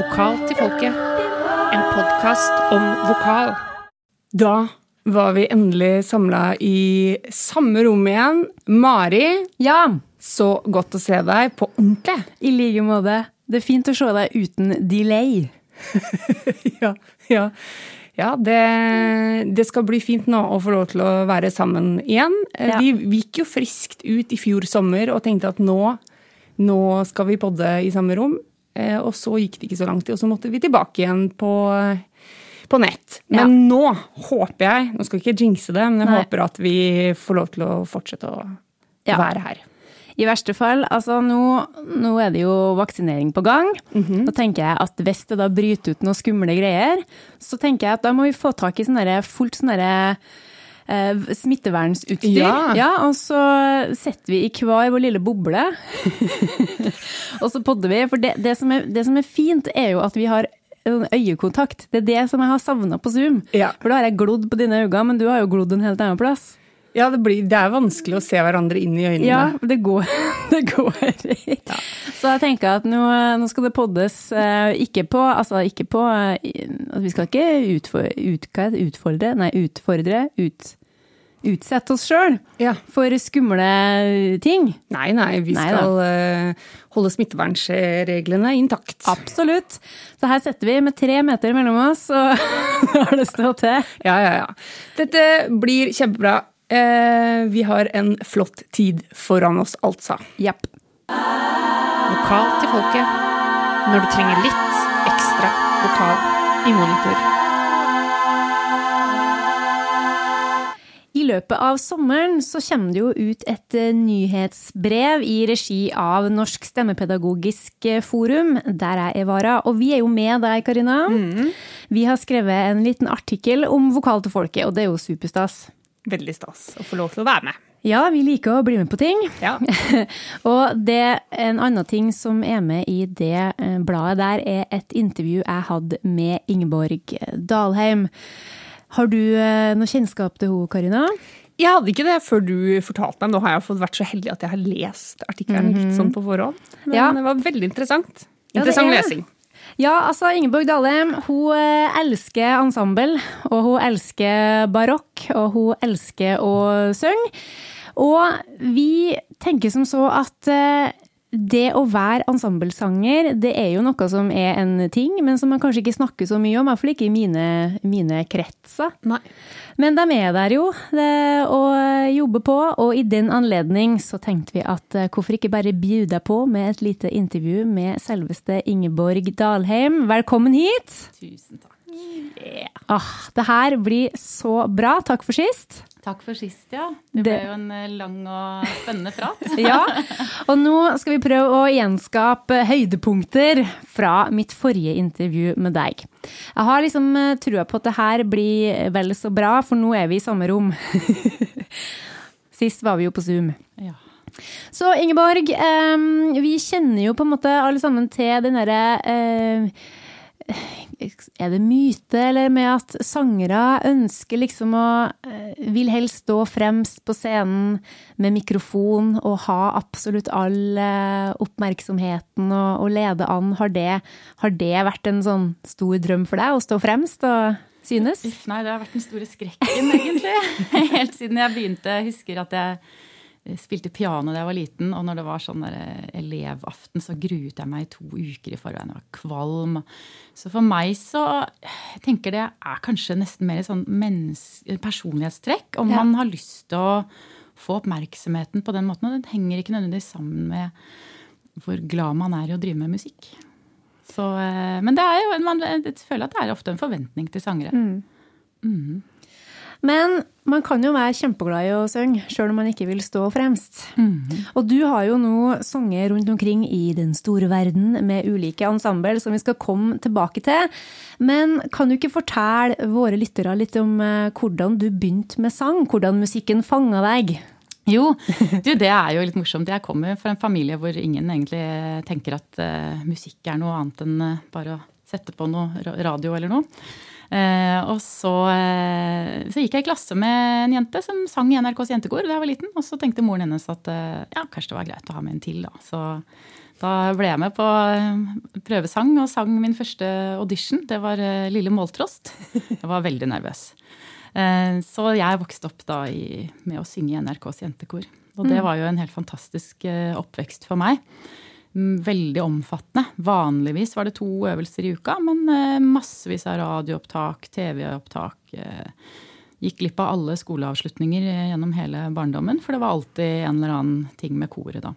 Vokal til folket. En podkast om vokal. Da var vi endelig samla i samme rom igjen. Mari, Ja, så godt å se deg på ordentlig. i like måte. Det er fint å se deg uten delay. ja, ja. ja det, det skal bli fint nå å få lov til å være sammen igjen. Eh, Ja. Vi, vi gikk jo friskt ut i fjor sommer og tenkte at nå, nå skal vi podde i samme rom. Eh, Og så gikk det ikke så lang tid, og så måtte vi tilbake igjen på, på nett. Men nå håper jeg, nå skal vi ikke jinxe det, men jeg Nei. håper at vi får lov til å fortsette å Ja. være her. I verste fall, altså nå, nå er det jo vaksinering på gang. Da tenker jeg at hvis det da bryter ut noen skumle greier, så tenker jeg at da må vi få tak i sånn derre fullt sånn eh, smittevernsutstyr. Ja. og så setter vi i hver vår lille boble. og så podder vi. For det, det, som er, det som er fint, er jo at vi har øyekontakt. Det er det som jeg har savna på Zoom. Ja. For da har jeg glodd på dine øyne, men du har jo glodd en helt annen plass. Ja, det, blir, det er vanskelig å se hverandre inn i øynene. Ja, det går. Det går. Så jeg tenker at nå, nå skal det poddes eh, ikke på Altså ikke på eh, Vi skal ikke utfordre, ut, utfordre, nei, utfordre, ut, utsette oss sjøl Ja. for skumle ting. Nei, nei, vi Nei skal eh, holde smittevernreglene intakt. Absolutt. Så her setter vi med tre meter mellom oss, og har det stått til. Ja, ja, ja. Dette blir kjempebra. Eh, vi har en flott tid foran oss, altså. Japp. Lokal til folket. Når du trenger litt ekstra lokal i monitor. I løpet av sommeren så kommer det jo ut et eh, nyhetsbrev i regi av Norsk stemmepedagogisk eh, forum, der er Evara, Og vi er jo med deg, Karina. Vi har skrevet en liten artikkel om vokal til folket, og det er jo superstas. Veldig stas å få lov til å være med. Ja, vi liker å bli med på ting. Ja. og det, en annen ting som er med i det eh, bladet der, er et intervju jeg hadde med Ingeborg Dalheim. Har du eh, noe kjennskap til henne, Karina? Jeg hadde ikke det før du fortalte meg. Nå har jeg fått vært så heldig at jeg har lest artikkelen litt sånn på forhånd. Men Ja. det var veldig interessant. Interessant ja, lesing. Ja, altså Ingeborg Dalheim hun eh, elsker ensemble, og hun elsker barokk, og hun elsker å synge. Og vi tenker som så at eh, det å være ensemblesanger, det er jo noe som er en ting, men som man kanskje ikke snakker så mye om, i hvert fall ikke i mine, mine kretser. Nei. Men de er der jo det, og jobber på, og i den anledning så tenkte vi at eh, hvorfor ikke bare bjude deg på med et lite intervju med selveste Ingeborg Dalheim. Velkommen hit! Tusen takk. Ah, det her blir så bra. Takk for sist. Takk for sist, ja. Det ble jo en eh, lang og spennende prat. Ja, og nå skal vi prøve å gjenskape høydepunkter fra mitt forrige intervju med deg. Jeg har liksom eh, trua på at det her blir vel så bra, for nå er vi i samme rom. Sist var vi jo på Zoom. Ja. Så Ingeborg, eh, vi kjenner jo på en måte alle sammen til den derre eh, Er det myte, eller med at sangere ønsker liksom å eh, Vil helst stå fremst på scenen med mikrofon og ha absolutt all eh, oppmerksomheten og, og lede an. Har det, har det vært en sånn stor drøm for deg, å stå fremst og synes? Uff, nei, det har vært den store skrekken, egentlig. Helt siden jeg begynte. Jeg husker at jeg spilte piano da jeg var liten, og når det var sånn eh, elevaften, så gruet jeg meg i to uker i forveien. Jeg var kvalm. Så for meg så jeg tenker det er kanskje nesten mer et sånn personlighetstrekk. Om Ja. man har lyst til å få oppmerksomheten på den måten. Og den henger ikke nødvendigvis sammen med hvor glad man er i å drive med musikk. Så, eh, men det er jo, man, jeg føler at det er ofte en forventning til sangere. Men man kan jo være kjempeglad i å synge, sjøl om man ikke vil stå fremst. Og du har jo nå sunget rundt omkring i den store verden med ulike ensemble som vi skal komme tilbake til. Men kan du ikke fortelle våre lyttere litt om eh, hvordan du begynte med sang? Hvordan musikken fanga deg? Jo, du, det er jo litt morsomt. Jeg kommer fra en familie hvor ingen egentlig tenker at uh, musikk er noe annet enn uh, bare å sette på noe radio eller noe. Eh, og så, eh, så gikk jeg i klasse med en jente som sang i NRKs jentekor da jeg var liten. Og så tenkte moren hennes at eh, ja, kanskje det var greit å ha med en til, da. Så Da ble jeg med på prøvesang og sang min første audition. Det var Lille Måltrost. Jeg var veldig nervøs. Eh, Så jeg vokste opp da i, med å synge i NRKs jentekor. Og det var jo en helt fantastisk oppvekst for meg. Mm, Veldig omfattende. Vanligvis var det to øvelser i uka, men eh, massevis av radioopptak, TV-opptak. eh, Gikk glipp av alle skoleavslutninger eh, gjennom hele barndommen, for det var alltid en eller annen ting med koret da.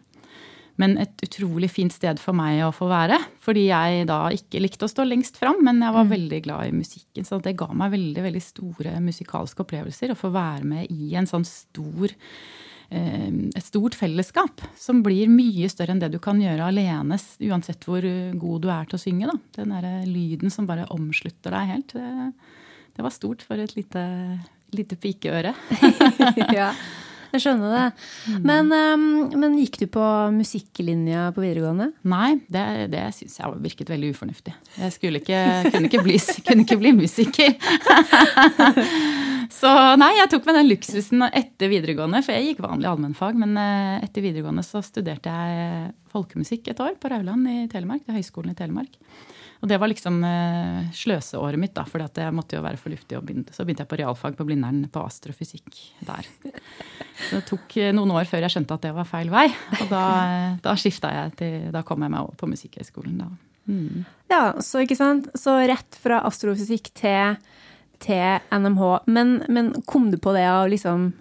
Men et utrolig fint sted for meg å få være. Fordi jeg da ikke likte å stå lengst fram, men jeg var veldig glad i musikken. Så det ga meg veldig veldig store musikalske opplevelser å få være med i en sånn stor et stort fellesskap som blir mye større enn det du kan gjøre alene, uansett hvor eh, god du er til å synge. Da. Den derre lyden som bare omslutter deg helt. Det, det var stort for et lite, lite pikeøre. ja, jeg skjønner det. Men, um, men gikk du på musikklinja på videregående? Nei, det, det syns jeg virket veldig ufornuftig. Jeg ikke, kunne, ikke bli, kunne ikke bli musiker. Så nei, jeg tok meg den luksusen etter videregående, for jeg gikk vanlig allmennfag. Men eh, etter videregående så studerte jeg folkemusikk et år på Rauland i Telemark, Det Høgskolen i Telemark. Og det var liksom eh, sløseåret mitt, da, for jeg måtte jo være fornuftig. Og begynte, så begynte jeg på realfag på Blindern på astrofysikk der. Så det tok eh, noen år før jeg skjønte at det var feil vei. Og da, eh, da skifta jeg til Da kom jeg meg over på Musikkhøgskolen, da. Mm. Ja, så ikke sant? Så rett fra astrofysikk til, til NMH. Men, men kom du på det av liksom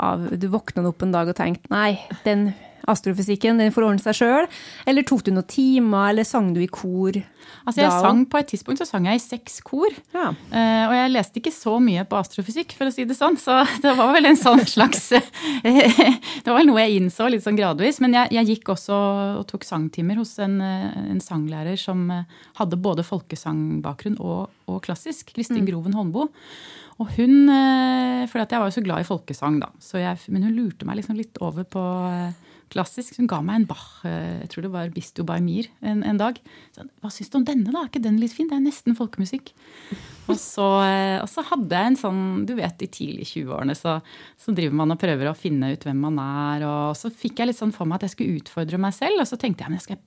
av, Du våkna opp en dag og tenkte nei, den astrofysikken den får ordne seg sjøl? Eller tok du noen timer, eller sang du i kor? Altså jeg Da sang På et tidspunkt så sang jeg i seks kor. Ja. Eh, og jeg leste ikke så mye på astrofysikk, for å si det sånn. Så det var vel en sånn slags Det var vel noe jeg innså litt sånn gradvis. Men jeg, jeg gikk også og tok sangtimer hos en, eh, en sanglærer som eh, hadde både folkesangbakgrunn og, og klassisk. Kristin Groven Holmboe. Og hun For jeg var jo så glad i folkesang, da. Så jeg, men hun lurte meg liksom litt over på klassisk. Hun ga meg en Bach, eh, jeg tror det var Bisto by Mir, en, en dag. Så, Hva syns du om denne, da? Er ikke den litt fin? Det er nesten folkemusikk. Og så, eh, og så hadde jeg en sånn Du vet, i tidlig 20-årene så, så driver man og prøver å finne ut hvem man er. Og så fikk jeg litt sånn for meg at jeg skulle utfordre meg selv. Og så tenkte jeg men jeg skal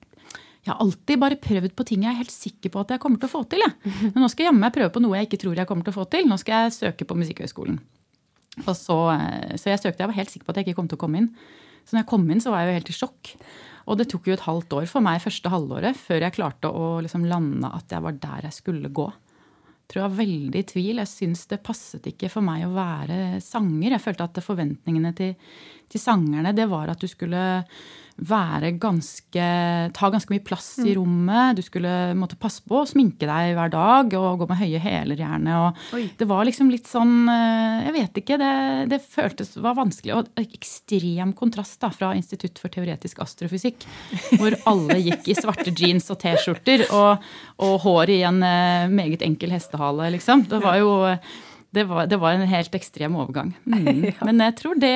jeg har alltid bare prøvd på ting jeg er helt sikker på at jeg kommer til å få til. Jeg. Men nå skal jeg jammen meg prøve på noe jeg ikke tror jeg kommer til å få til. Nå skal jeg søke på Musikkhøgskolen. Så, eh, så jeg søkte, jeg var helt sikker på at jeg ikke kom til å komme inn. Så når jeg kom inn, så var jeg jo helt i sjokk. Og det tok jo et halvt år for meg første halvåret før jeg klarte å liksom lande at jeg var der jeg skulle gå. Jeg tror jeg var veldig i tvil. Jeg syns det passet ikke for meg å være sanger. Jeg følte at forventningene til, til sangerne det var at du skulle være ganske Ta ganske mye plass i rommet. Du skulle måtte passe på å sminke deg hver dag og gå med høye hæler gjerne. Og det var liksom litt sånn eh, Jeg vet ikke. Det, det føltes var vanskelig. Og ekstrem kontrast da, fra Institutt for teoretisk astrofysikk, hvor alle gikk i svarte jeans og T-skjorter og, og hår i en eh, meget enkel hestehale, liksom. Det var jo det var, det var en helt ekstrem overgang. Mm. Men jeg tror det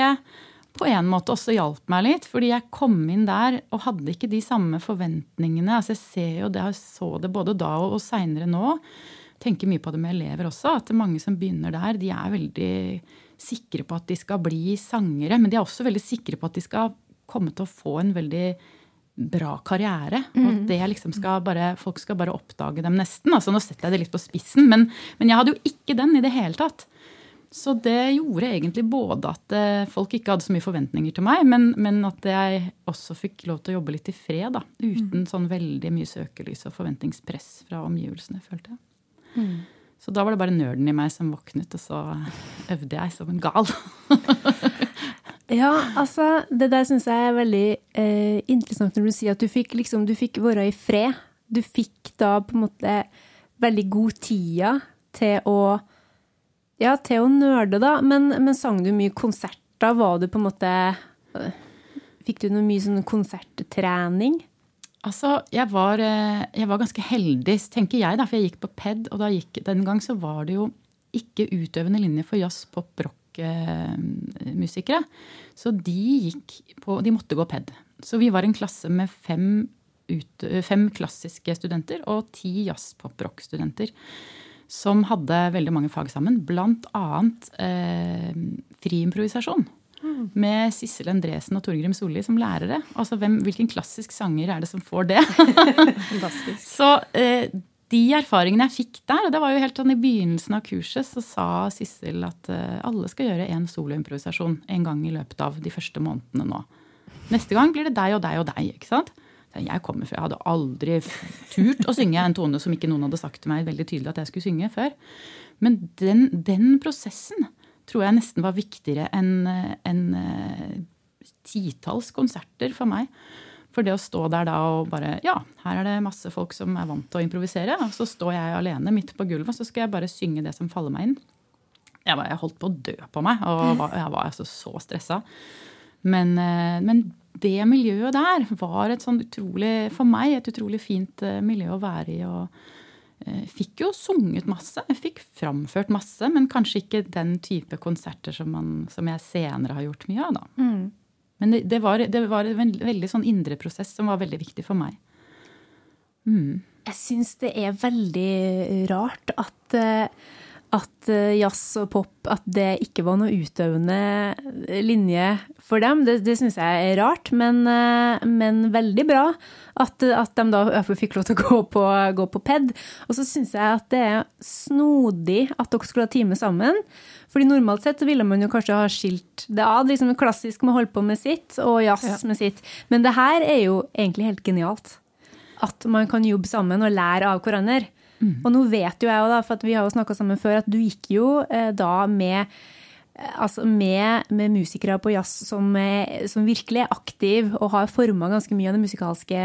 på en måte også hjalp meg litt, fordi jeg kom inn der og hadde ikke de samme forventningene. Altså jeg ser jo det, jeg så det både da og, og seinere nå. Tenker mye på det med elever også, at mange som begynner der, de er veldig sikre på at de skal bli sangere, men de er også veldig sikre på at de skal komme til å få en veldig bra karriere. Og at det liksom skal bare, folk skal bare oppdage dem nesten. Altså Nå setter jeg det litt på spissen, men, men jeg hadde jo ikke den i det hele tatt. Så det gjorde egentlig både at eh, folk ikke hadde så mye forventninger til meg, men, men at jeg også fikk lov til å jobbe litt i fred, da. Uten sånn veldig mye søkelys og forventningspress fra omgivelsene, følte jeg. Så da var det bare nerden i meg som våknet, og så øvde jeg som en gal. Ja, altså, det der syns jeg er veldig eh, interessant når du sier at du fikk, liksom, du fikk være i fred. Du fikk da på en måte veldig god tida til å Ja, til å nerde, da. Men, men sang du mye konserter? Var du på en måte øh, Fikk du noe mye sånn konserttrening? Altså, jeg var, eh, jeg var ganske heldig, tenker jeg, da, for jeg gikk på PED, og gikk, den gang så var det jo ikke utøvende linje for jazz, pop, rock-musikere. Så de gikk på De måtte gå PED. Så vi var en klasse med fem, ut, fem klassiske studenter og ti jazz, pop, rock-studenter. Som hadde veldig mange fag sammen, annet eh, friimprovisasjon. med Sissel Endresen og Torgrim Solli som lærere. Altså, hvem, Hvilken klassisk sanger er det som får det? Fantastisk. Så eh, de erfaringene jeg fikk der, og det var jo helt sånn i begynnelsen av kurset, så sa Sissel at eh, alle skal gjøre én soloimprovisasjon en gang i løpet av de første månedene nå. Neste gang blir det deg og deg og deg. ikke sant? Jeg kommer fra, jeg hadde aldri turt å synge en tone som ikke noen hadde sagt til meg veldig tydelig at jeg skulle synge før. Men den, den prosessen tror jeg nesten var viktigere enn en, uh, titalls konserter for meg. For det å stå der da og bare Ja, her er det masse folk som er vant til å improvisere. Og så står jeg alene midt på gulvet, så skal jeg bare synge det som faller meg inn. Jeg, bare, jeg holdt på å dø på meg, og jeg var altså så stressa. Men, uh, men det miljøet der var et sånn utrolig, for meg et utrolig fint eh, miljø å være i. og eh, Fikk jo sunget masse, jeg fikk framført masse, men kanskje ikke den type konserter som, man, som jeg senere har gjort mye av. da. Mm. Men det, det, var, det, var, en veldig sånn indre prosess som var veldig viktig for meg. Mm. Jeg syns det er veldig rart at at eh, jazz og pop at det ikke var noe utøvende linje for dem. Det, det syns jeg er rart, men, eh, men veldig bra at, at, de da fikk lov til å gå på, gå på PED. Og så syns jeg at det er snodig at dere skulle ha time sammen. Fordi normalt sett ville man jo kanskje ha skilt det av. liksom Klassisk med å holde på med sitt, og jazz ja. med sitt. Men det her er jo egentlig helt genialt. At man kan jobbe sammen og lære av hverandre. Mm. Og nå vet jo jeg jo, da, for vi har jo snakka sammen før, at du gikk jo eh, da med eh, Altså med, med, musikere på jazz som, eh, som, virkelig er aktiv og har forma ganske mye av det musikalske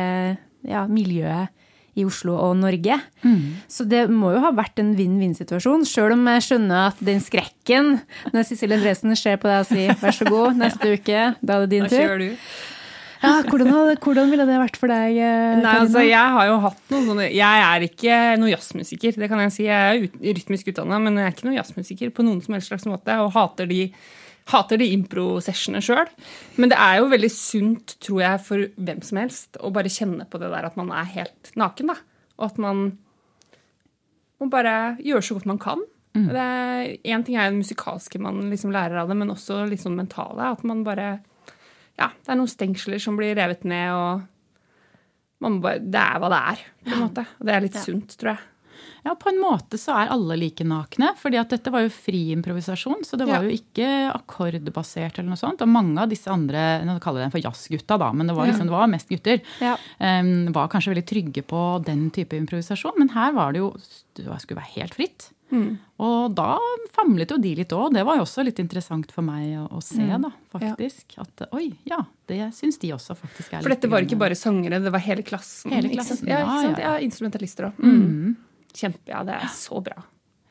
ja, miljøet i Oslo og Norge. Mm. Så det må jo ha vært en vinn-vinn-situasjon, sjøl om jeg skjønner at den skrekken når Cecilie Andresen ser på deg og sier 'vær så god, neste uke', da er det din tur. Ja, hvordan, hvordan, ville det vært for deg? Karina? Nei, altså, jeg har jo hatt noen sånne Jeg er ikke noen jazzmusiker, det kan jeg si. Jeg er ut, rytmisk utdanna, men jeg er ikke noen jazzmusiker på noen som helst slags måte. Og hater de, hater de impro-sessionene sjøl. Men det er jo veldig sunt, tror jeg, for hvem som helst å bare kjenne på det der at man er helt naken. da. Og at man må bare gjøre så godt man kan. Én ting er det musikalske man liksom lærer av det, men også liksom mentale. At man bare ja, det er noen stengsler som blir revet ned, og bare, det er hva det er. på en måte. Og det er litt ja. sunt, tror jeg. Ja, på en måte så er alle like nakne. fordi at dette var jo fri improvisasjon. Så det var ja. jo ikke akkordbasert eller noe sånt. Og mange av disse andre, nå kaller jeg dem for jazzgutta, da, men det var, liksom, det var mest gutter, ja. um, var kanskje veldig trygge på den type improvisasjon. Men her var det jo Det skulle være helt fritt. Mm. Og da famlet jo de litt òg. Det var jo også litt interessant for meg å, å se, mm. da, faktisk. Ja. At oi, ja, det syns de også faktisk er litt For dette var ikke bare sangere, det var hele klassen? Hele klassen, ja, ja, ja, instrumentalister òg. Mm. Kjempe, ja, det er så bra.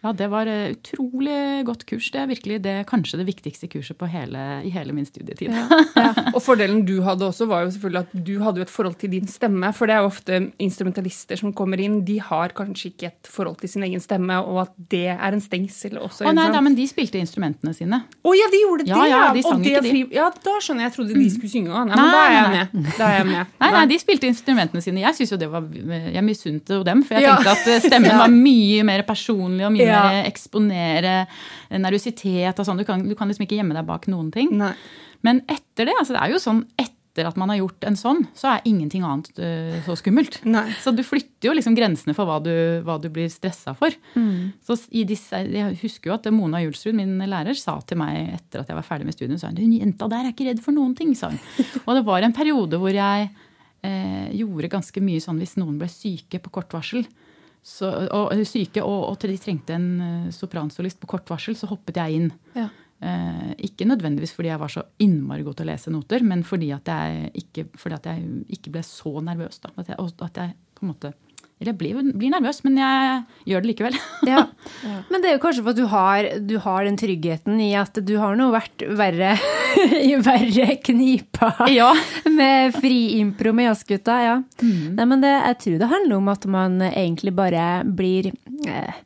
Ja, det var utrolig godt kurs. Det er virkelig det, kanskje det viktigste kurset hele, i hele min studietid. Ja, ja. Og fordelen du hadde også, var jo selvfølgelig at du hadde jo et forhold til din stemme. For det er jo ofte instrumentalister som kommer inn, de har kanskje ikke et forhold til sin egen stemme, og at det er en stengsel også. Å nei, nei, men de spilte instrumentene sine. Å ja, de gjorde det! Ja, ja, de sang ikke de. Ja, da skjønner jeg. Jeg trodde de mm. skulle synge òg. Nei, men da er jeg med. Da er jeg med. Nei, nei, de spilte instrumentene sine. Jeg syns jo det var Jeg misunte jo dem, for jeg tenkte at stemmen var mye mer personlig og mye eksponert eksponere nervøsitet og sånn. Du, du, kan liksom ikke gjemme deg bak noen ting. Nei. Men etter det, altså det er jo sånn etter at man har gjort en sånn, så er ingenting annet uh, så skummelt. Nei. Så du flytter jo liksom grensene for hva du, hva du blir stressa for. Mm. Så i disse, Jeg husker jo at Mona Julsrud, min lærer, sa til meg etter at jeg var ferdig med studien, sa hun, hun jenta der er ikke redd for noen ting, sa hun. og det var en periode hvor jeg eh, gjorde ganske mye sånn hvis noen ble syke på kort varsel så, og syke, og, og de trengte en eh, sopransolist på kort varsel, så hoppet jeg inn. Ja. Eh, ikke nødvendigvis fordi jeg var så innmari god til å lese noter, men fordi at jeg ikke, fordi at jeg ikke ble så nervøs. Da. At, jeg, at jeg på en måte eller jeg blir, blir, nervøs, men jeg gjør det likevel. ja. Men det er jo kanskje for at du har, du har den tryggheten i at du har nå vært verre i verre knipa ja. med friimpro med jazzgutta. Ja. Mm. Nei, men det, jeg tror det handler om at man egentlig bare blir eh,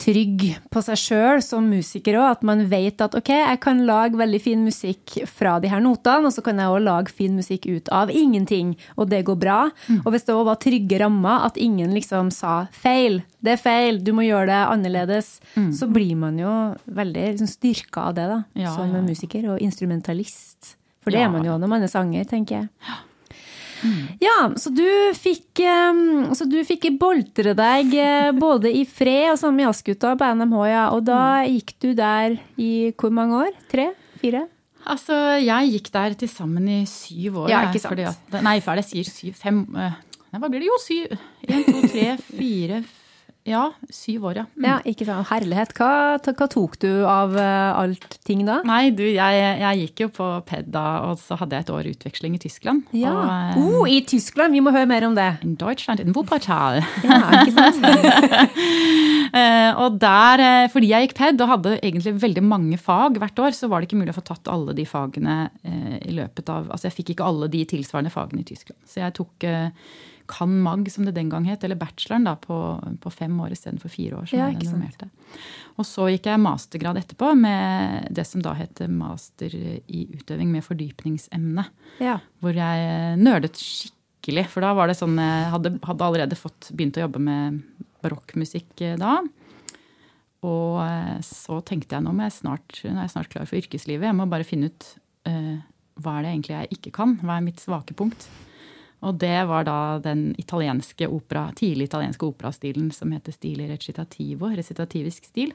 trygg på seg sjøl som musiker òg. At man vet at ok, jeg kan lage veldig fin musikk fra de her notene, og så kan jeg òg lage fin musikk ut av ingenting, og det går bra. Og hvis det òg var trygge rammer, at ingen liksom sa feil, det er feil, du må gjøre det annerledes, så blir man jo veldig liksom, styrka av det, da. Ja, som ja, ja. musiker og instrumentalist. For det Ja. er man jo når man er sanger, tenker jeg. Ja, så du fikk, eh, så du fikk boltre deg eh, både i Fred og sammen med Jazzgutta på NMH, ja. Og da gikk du der i hvor mange år? Tre? Fire? Altså, jeg gikk der til sammen i syv år. Ja, ikke sant. At, nei, det jeg sier? Syv, fem eh, hva blir det? Jo, syv. En, to, tre, fire f- Ja, syv år, ja. Mm. Ja, ikke sant. Herlighet. Hva, hva tok du av uh, alt ting da? Nei, du, jeg, jeg gikk jo på PED da, og så hadde jeg et år utveksling i Tyskland. Ja. Og, uh, Oh, I Tyskland! Vi må høre mer om det. in Deutschland, in Wuppertal. Ja, ikke sant? Eh, og der, fordi jeg gikk PED og hadde egentlig veldig mange fag hvert år, så var det ikke mulig å få tatt alle de fagene i løpet av Altså jeg fikk ikke alle de tilsvarende fagene i Tyskland. Så jeg tok Can Mag, som det den gang het, eller bacheloren, da, på, på fem år istedenfor fire år. som Ja, sant. normerte. Og så gikk jeg mastergrad etterpå med det som da heter master i utøving med fordypningsemne. Ja. Hvor jeg nerdet skikkelig. For da var det sånn Jeg hadde, hadde allerede fått begynt å jobbe med barokkmusikk eh, da. Og eh, så tenkte jeg nå, må jeg snart, nå er jeg snart klar for yrkeslivet. Jeg må bare finne ut uh, hva er det egentlig jeg ikke kan. Hva er mitt svake punkt? Og det var da den italienske opera, tidlig italienske operastilen som heter Stili recitativo, recitativisk stil.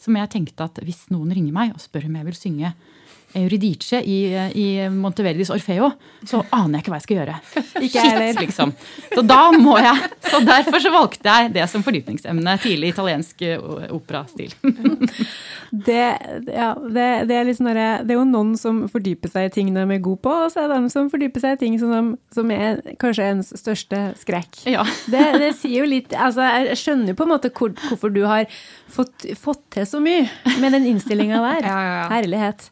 Som jeg tenkte at hvis noen ringer meg og spør om jeg vil synge Euridice i, i Monteverdis Orfeo, så aner jeg ikke hva jeg skal gjøre. Ikke. Shit, liksom. Så da må jeg Så derfor så valgte jeg det som fordypningsemne. Tidlig italiensk eh, operastil. Det, ja, det, det, er litt sånn det er jo noen som fordyper seg i ting de er gode på, og så er det de som fordyper seg i ting som, de, som er kanskje ens største skrekk. Ja. Det, det sier jo litt altså Jeg skjønner jo på en måte hvor, hvorfor du har fått, fått til så mye med den innstillinga der. Ja, ja, ja. Herlighet.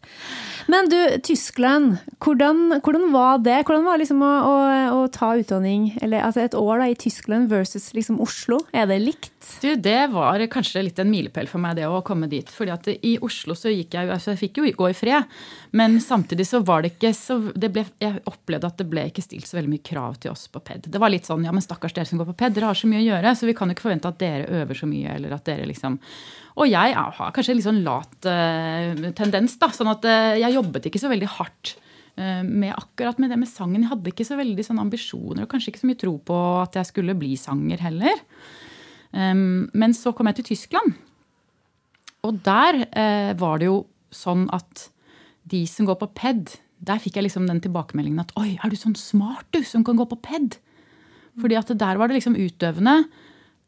Men du, Tyskland, hvordan, hvordan var det? Hvordan var det liksom å, å, å ta utdanning, eller altså et år da, i Tyskland versus liksom Oslo? Er det likt? Du, det var kanskje litt en milepæl for meg, det å komme dit. fordi at i Oslo så gikk jeg altså Jeg fikk jo gå i fred, men samtidig så var det ikke så det ble, Jeg opplevde at det ble ikke stilt så veldig mye krav til oss på PED. Det var litt sånn ja, men stakkars dere som går på PED, dere har så mye å gjøre, så vi kan jo ikke forvente at dere øver så mye, eller at dere liksom Og jeg har kanskje en litt sånn lat uh, tendens, da. Sånn at uh, jeg jobbet ikke så veldig hardt uh, med akkurat med det med sangen. Jeg hadde ikke så veldig sånne ambisjoner, og kanskje ikke så mye tro på at jeg skulle bli sanger heller. Um, men så kom jeg til Tyskland. Og der var det jo sånn at de som går på PED, der fikk jeg liksom den tilbakemeldingen at oi, er du sånn smart du som kan gå på PED? Fordi at der var det liksom utøvende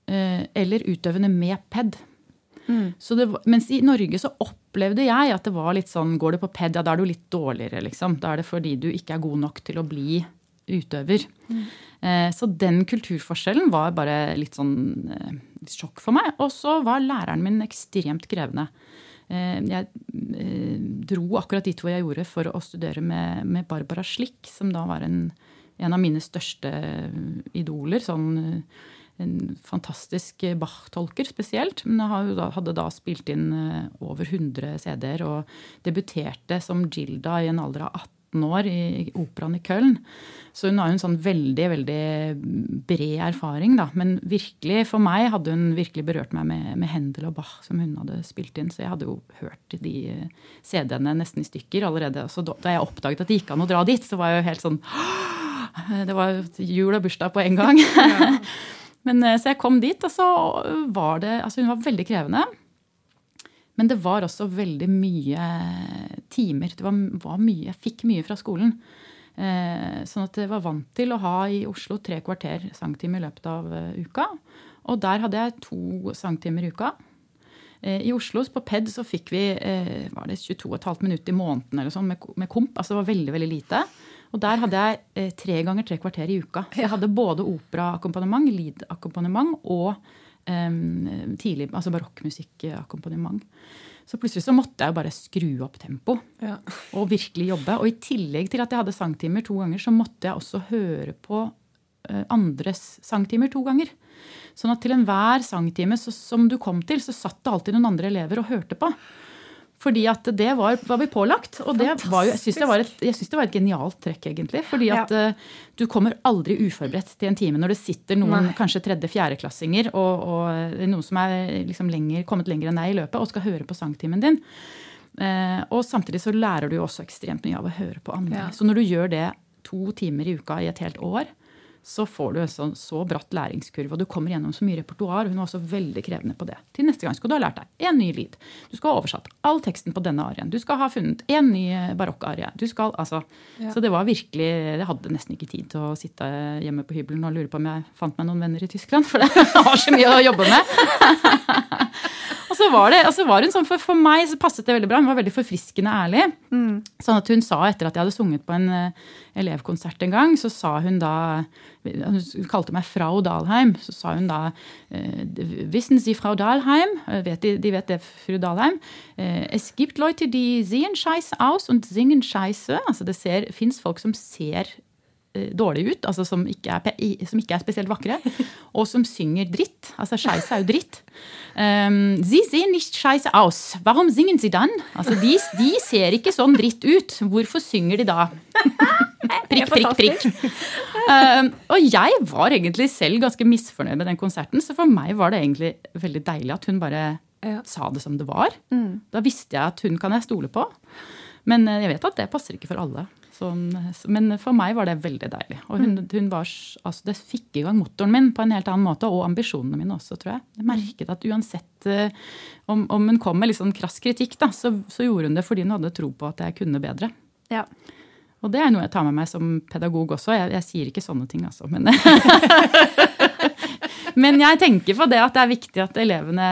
eller utøvende med PED. Så det, mens i Norge så opplevde jeg at det var litt sånn Går du på PED, ja da er du litt dårligere, liksom. Da er det fordi du ikke er god nok til å bli utøver. Eh, Så den kulturforskjellen var bare litt sånn eh, sjokk for meg. Og så var læreren min ekstremt krevende. Eh, Jeg eh, dro akkurat dit hvor jeg gjorde for å studere med, med Barbara Slick, som da var en, en av mine største idoler. sånn en fantastisk Bach-tolker spesielt. Men hadde da spilt inn eh, over 100 CD-er og debuterte som Gilda i en alder av 18 år i operaen i Köln. Så hun har jo en sånn veldig veldig bred erfaring, da. Men virkelig, for meg hadde hun virkelig berørt meg med, med Hendel og Bach, som hun hadde spilt inn. Så jeg hadde jo hørt de CD-ene nesten i stykker allerede. Så da, da jeg oppdaget at det gikk an å dra dit, så var jeg jo helt sånn Det var jul og bursdag på en gang. Men, eh, så jeg kom dit, og så var det Altså, hun var veldig krevende. Men det var også veldig mye timer. Det var, var mye, Jeg fikk mye fra skolen. Eh, sånn at jeg var vant til å ha i Oslo tre kvarter sangtime i løpet av eh, uka. Og der hadde jeg to sangtimer i uka. Eh, I Oslo på PED så fikk vi eh, var det 22,5 minutter i måneden eller sånn med komp. Altså det var veldig veldig lite. Og der hadde jeg eh, tre ganger tre kvarter i uka. Jeg hadde både operaakkompagnement, lead-akkompagnement og um, tidlig, altså barokkmusikkakkompagnement. Så plutselig så måtte jeg jo bare skru opp tempo Ja. og virkelig jobbe. Og i tillegg til at jeg hadde sangtimer to ganger, så måtte jeg også høre på eh, andres sangtimer to ganger. Sånn at til enhver sangtime så, som du kom til, så satt det alltid noen andre elever og hørte på. Fordi at det var, var vi pålagt. Og det var jeg syns det, det var et genialt trekk, egentlig. Fordi at eh, du kommer aldri uforberedt til en time når det sitter noen Nei. kanskje tredje-fjerdeklassinger og, og noen som er liksom lenger, kommet lenger enn deg i løpet, og skal høre på sangtimen din. Eh, og samtidig så lærer du jo også ekstremt mye av å høre på andre. Ja. Så når du gjør det to timer i uka i et helt år, så får du en sånn, så bratt læringskurve, og du kommer gjennom så mye repertoar. Hun var også veldig krevende på det. Til neste gang skal du ha lært deg en ny lyd. Du skal ha oversatt all teksten på denne arien. Du skal ha funnet en ny barokkarie. Du skal, altså, Så det var virkelig Jeg hadde nesten ikke tid til å sitte hjemme på hybelen og lure på om jeg fant meg noen venner i Tyskland, for det har så mye å jobbe med. Og så var det, altså var hun sånn, for, for meg så passet det veldig bra. Hun var veldig forfriskende ærlig. Sånn at hun sa etter at jeg hadde sunget på en eh, elevkonsert en gang, så sa hun da Hun kalte meg Frau Dalheim. Så sa hun da eh, Wissen Sie Frau Dalheim? Eh, Vet de, de vet det, fru Dalheim. Eh, Es gibt Leute, die sehen scheiße aus und singen scheiße. Altså det fins folk som ser dårlig ut, altså som ikke, er, som ikke er spesielt vakre, og som synger dritt. Altså scheisse er jo dritt. Um, Sie sehen nicht scheisse aus. Warum singen Sie dann? Altså de, de ser ikke sånn dritt ut. Hvorfor synger de da? Prikk, prikk, prikk. Uh, og jeg var egentlig selv ganske misfornøyd med den konserten, så for meg var det egentlig veldig deilig at hun bare Ja. sa det som det var. Da visste jeg at hun kan jeg stole på. Men eh, jeg vet at det passer ikke for alle. Så, så- men for meg var det veldig deilig. Og hun, hun var, altså det fikk i gang motoren min på en helt annen måte, og ambisjonene mine også, tror jeg. Jeg merket at uansett eh, om, om hun kom med litt sånn krass kritikk, da, så, så gjorde hun det fordi hun hadde tro på at jeg kunne bedre. Ja. Og det er noe jeg tar med meg som pedagog også. Jeg, jeg sier ikke sånne ting, altså. Men, men jeg tenker på det at det er viktig at elevene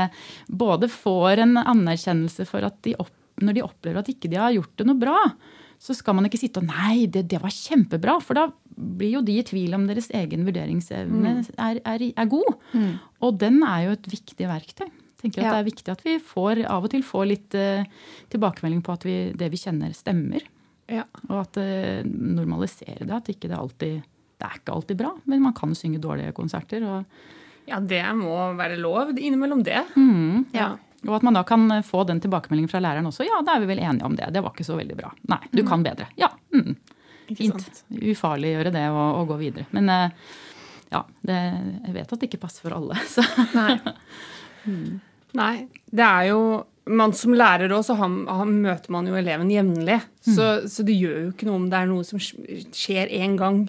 både får en anerkjennelse for at de opp, når de opplever at ikke de har gjort det noe bra, så skal man ikke sitte og Nei, det, det var kjempebra. For da blir jo de i tvil om deres egen vurderingsevne er, er, er god. Og den er jo et viktig verktøy. Tenker at Ja. Det er viktig at vi får, av og til får litt uh, tilbakemelding på at vi, det vi kjenner, stemmer. Ja. Og at det normalisere det. At ikke det alltid Det er ikke alltid bra, men man kan synge dårlige konserter. Og, ja, det må være lov innimellom det. Ja. og at man da kan eh, få den tilbakemeldingen fra læreren også. Ja, da er vi vel enige om det. Det var ikke så veldig bra. Nei, du kan bedre. Ja, mm, fint. Ufarliggjøre det og, og gå videre. Men eh, ja, det, jeg vet at det ikke passer for alle. Så. Nei. Nei, det er jo man Som lærer også, han, han møter man jo eleven jevnlig. Så, så det gjør jo ikke noe om det er noe som skjer én gang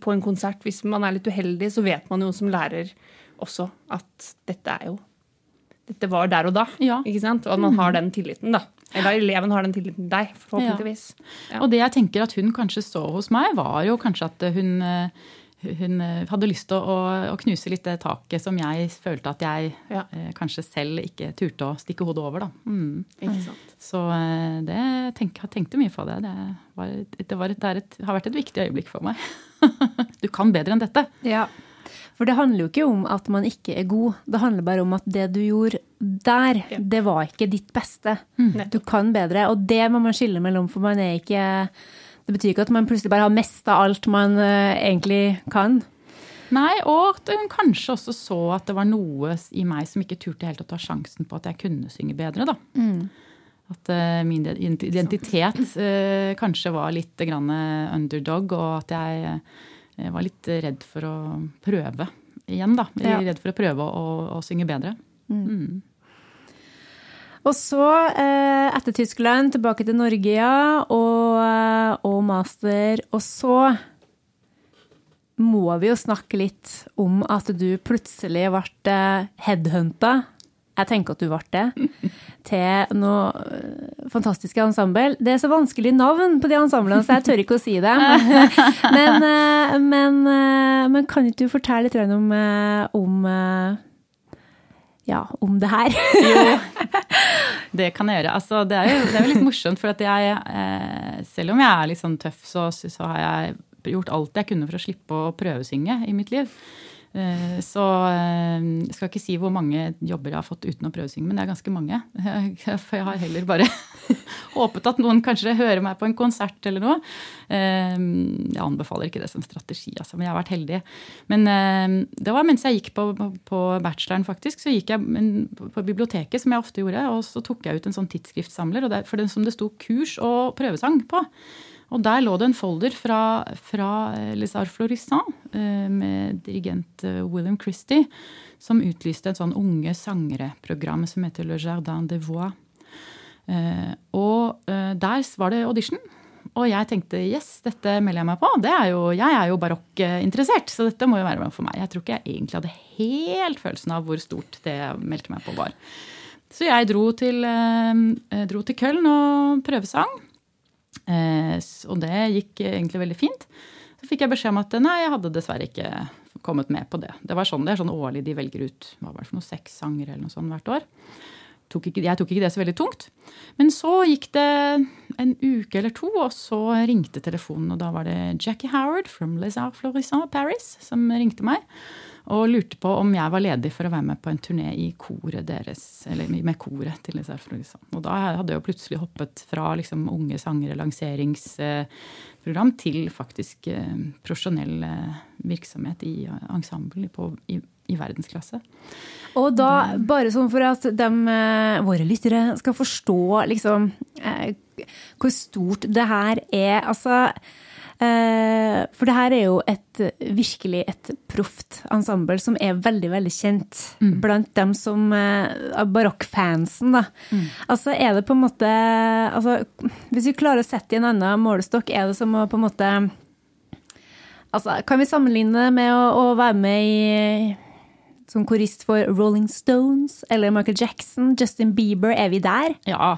på en konsert. Hvis man er litt uheldig, så vet man jo som lærer også at dette er jo Dette var der og da. Ja. Ikke sant? Og at man har den tilliten, da. Eller eleven har den tilliten til deg, forhåpentligvis. Ja. Og det jeg tenker at hun kanskje så hos meg, var jo kanskje at hun, eh, hun eh, hadde lyst til å, å knuse litt det taket som jeg følte at jeg Ja. eh, kanskje selv ikke turte å stikke hodet over. Da. Mm. Ikke sant? Så eh, det tenk, jeg tenkte mye på det. Det, var, det, var et, det er et, har vært et viktig øyeblikk for meg. du kan bedre enn dette. Ja. For det handler jo ikke om at man ikke er god. Det handler bare om at det du gjorde der, det var ikke ditt beste. Du kan bedre, og det må man skille mellom, for man er ikke Det betyr ikke at man plutselig bare har mista alt man eh, egentlig kan. Nei, og at hun kanskje også så at det var noe i meg som ikke turte helt å ta sjansen på at jeg kunne synge bedre. da. At eh, min identitet eh, kanskje var litt grann underdog, og at jeg var litt redd for å prøve igjen. da. Ja. Redd for å prøve å, å synge bedre. Og så, eh, etter Tyskland, tilbake til Norge, ja, og, eh, og master. Og så må vi jo snakke litt om at du plutselig ble headhunta. Jeg tenker at du ble det. Til noe eh, fantastiske ensemble. Det er så vanskelig navn på de ensemblene, så jeg tør ikke å si det. Men, eh, men, eh, men kan ikke du fortelle litt om, eh, om eh, ja, om det her? Det kan jeg gjøre. Altså, det, er jo, det er litt morsomt, for at jeg, eh, selv om jeg er litt sånn tøff, så, så har jeg gjort alt jeg kunne for å slippe å prøvesynge i mitt liv. Eh, så eh, jeg skal ikke si hvor mange jobber jeg har fått uten å prøvesynge, men det er ganske mange. For jeg har heller bare håpet at noen kanskje hører meg på en konsert eller noe. Ehm, jeg anbefaler ikke det som strategi, altså, men jeg har vært heldig. Men det var mens jeg gikk på, på bacheloren, faktisk. Så gikk jeg på biblioteket, som jeg ofte gjorde, og så tok jeg ut en sånn tidsskriftsamler for den som det sto kurs og prøvesang på. Og der lå det en folder fra, fra Les Arts Florissant eh, med dirigent eh, William Christie, som utlyste et sånn unge sangere-program som heter Le Jardin des Voix. Eh, og der var det audition. Og jeg tenkte yes, dette melder jeg meg på. Er jo, jeg er jo barokkinteressert, så dette må jo være for meg. Jeg tror ikke jeg egentlig hadde helt følelsen av hvor stort det jeg meldte meg på, var. Så jeg dro til, dro til Køln og prøvesang. Eh, og det gikk egentlig veldig fint. Så fikk jeg beskjed om at nei, jeg hadde dessverre ikke kommet med på det. Det var sånn, det er sånn årlig de velger ut hva var det for noe, seks sanger eller noe sånt hvert år. Tok ikke, jeg tok ikke det så veldig tungt. Men så gikk det en uke eller to, og så ringte telefonen. Og da var det Jackie Howard from Les Arts Florissant Paris som ringte meg og lurte på om jeg var ledig for å være med på en turné i koret deres, eller med koret til Les Arts Og da hadde jeg jo plutselig hoppet fra liksom unge sangere lanseringsprogram til faktisk eh, profesjonell eh, virksomhet i ensemble på, i, i verdensklasse. Og da, bare sånn for at de, eh, våre lyttere skal forstå liksom hvor stort det her er. Altså Eh, for det her er jo et, virkelig et proft ensemble som er veldig, veldig kjent mm. blant dem som barokkfansen, da. Mm. Altså er det på en måte altså, Hvis vi klarer å sette i en annen målestokk, er det som å på en måte Altså, kan vi sammenligne med å, å være med i som korist for Rolling Stones eller Michael Jackson, Justin Bieber, er vi der? Ja.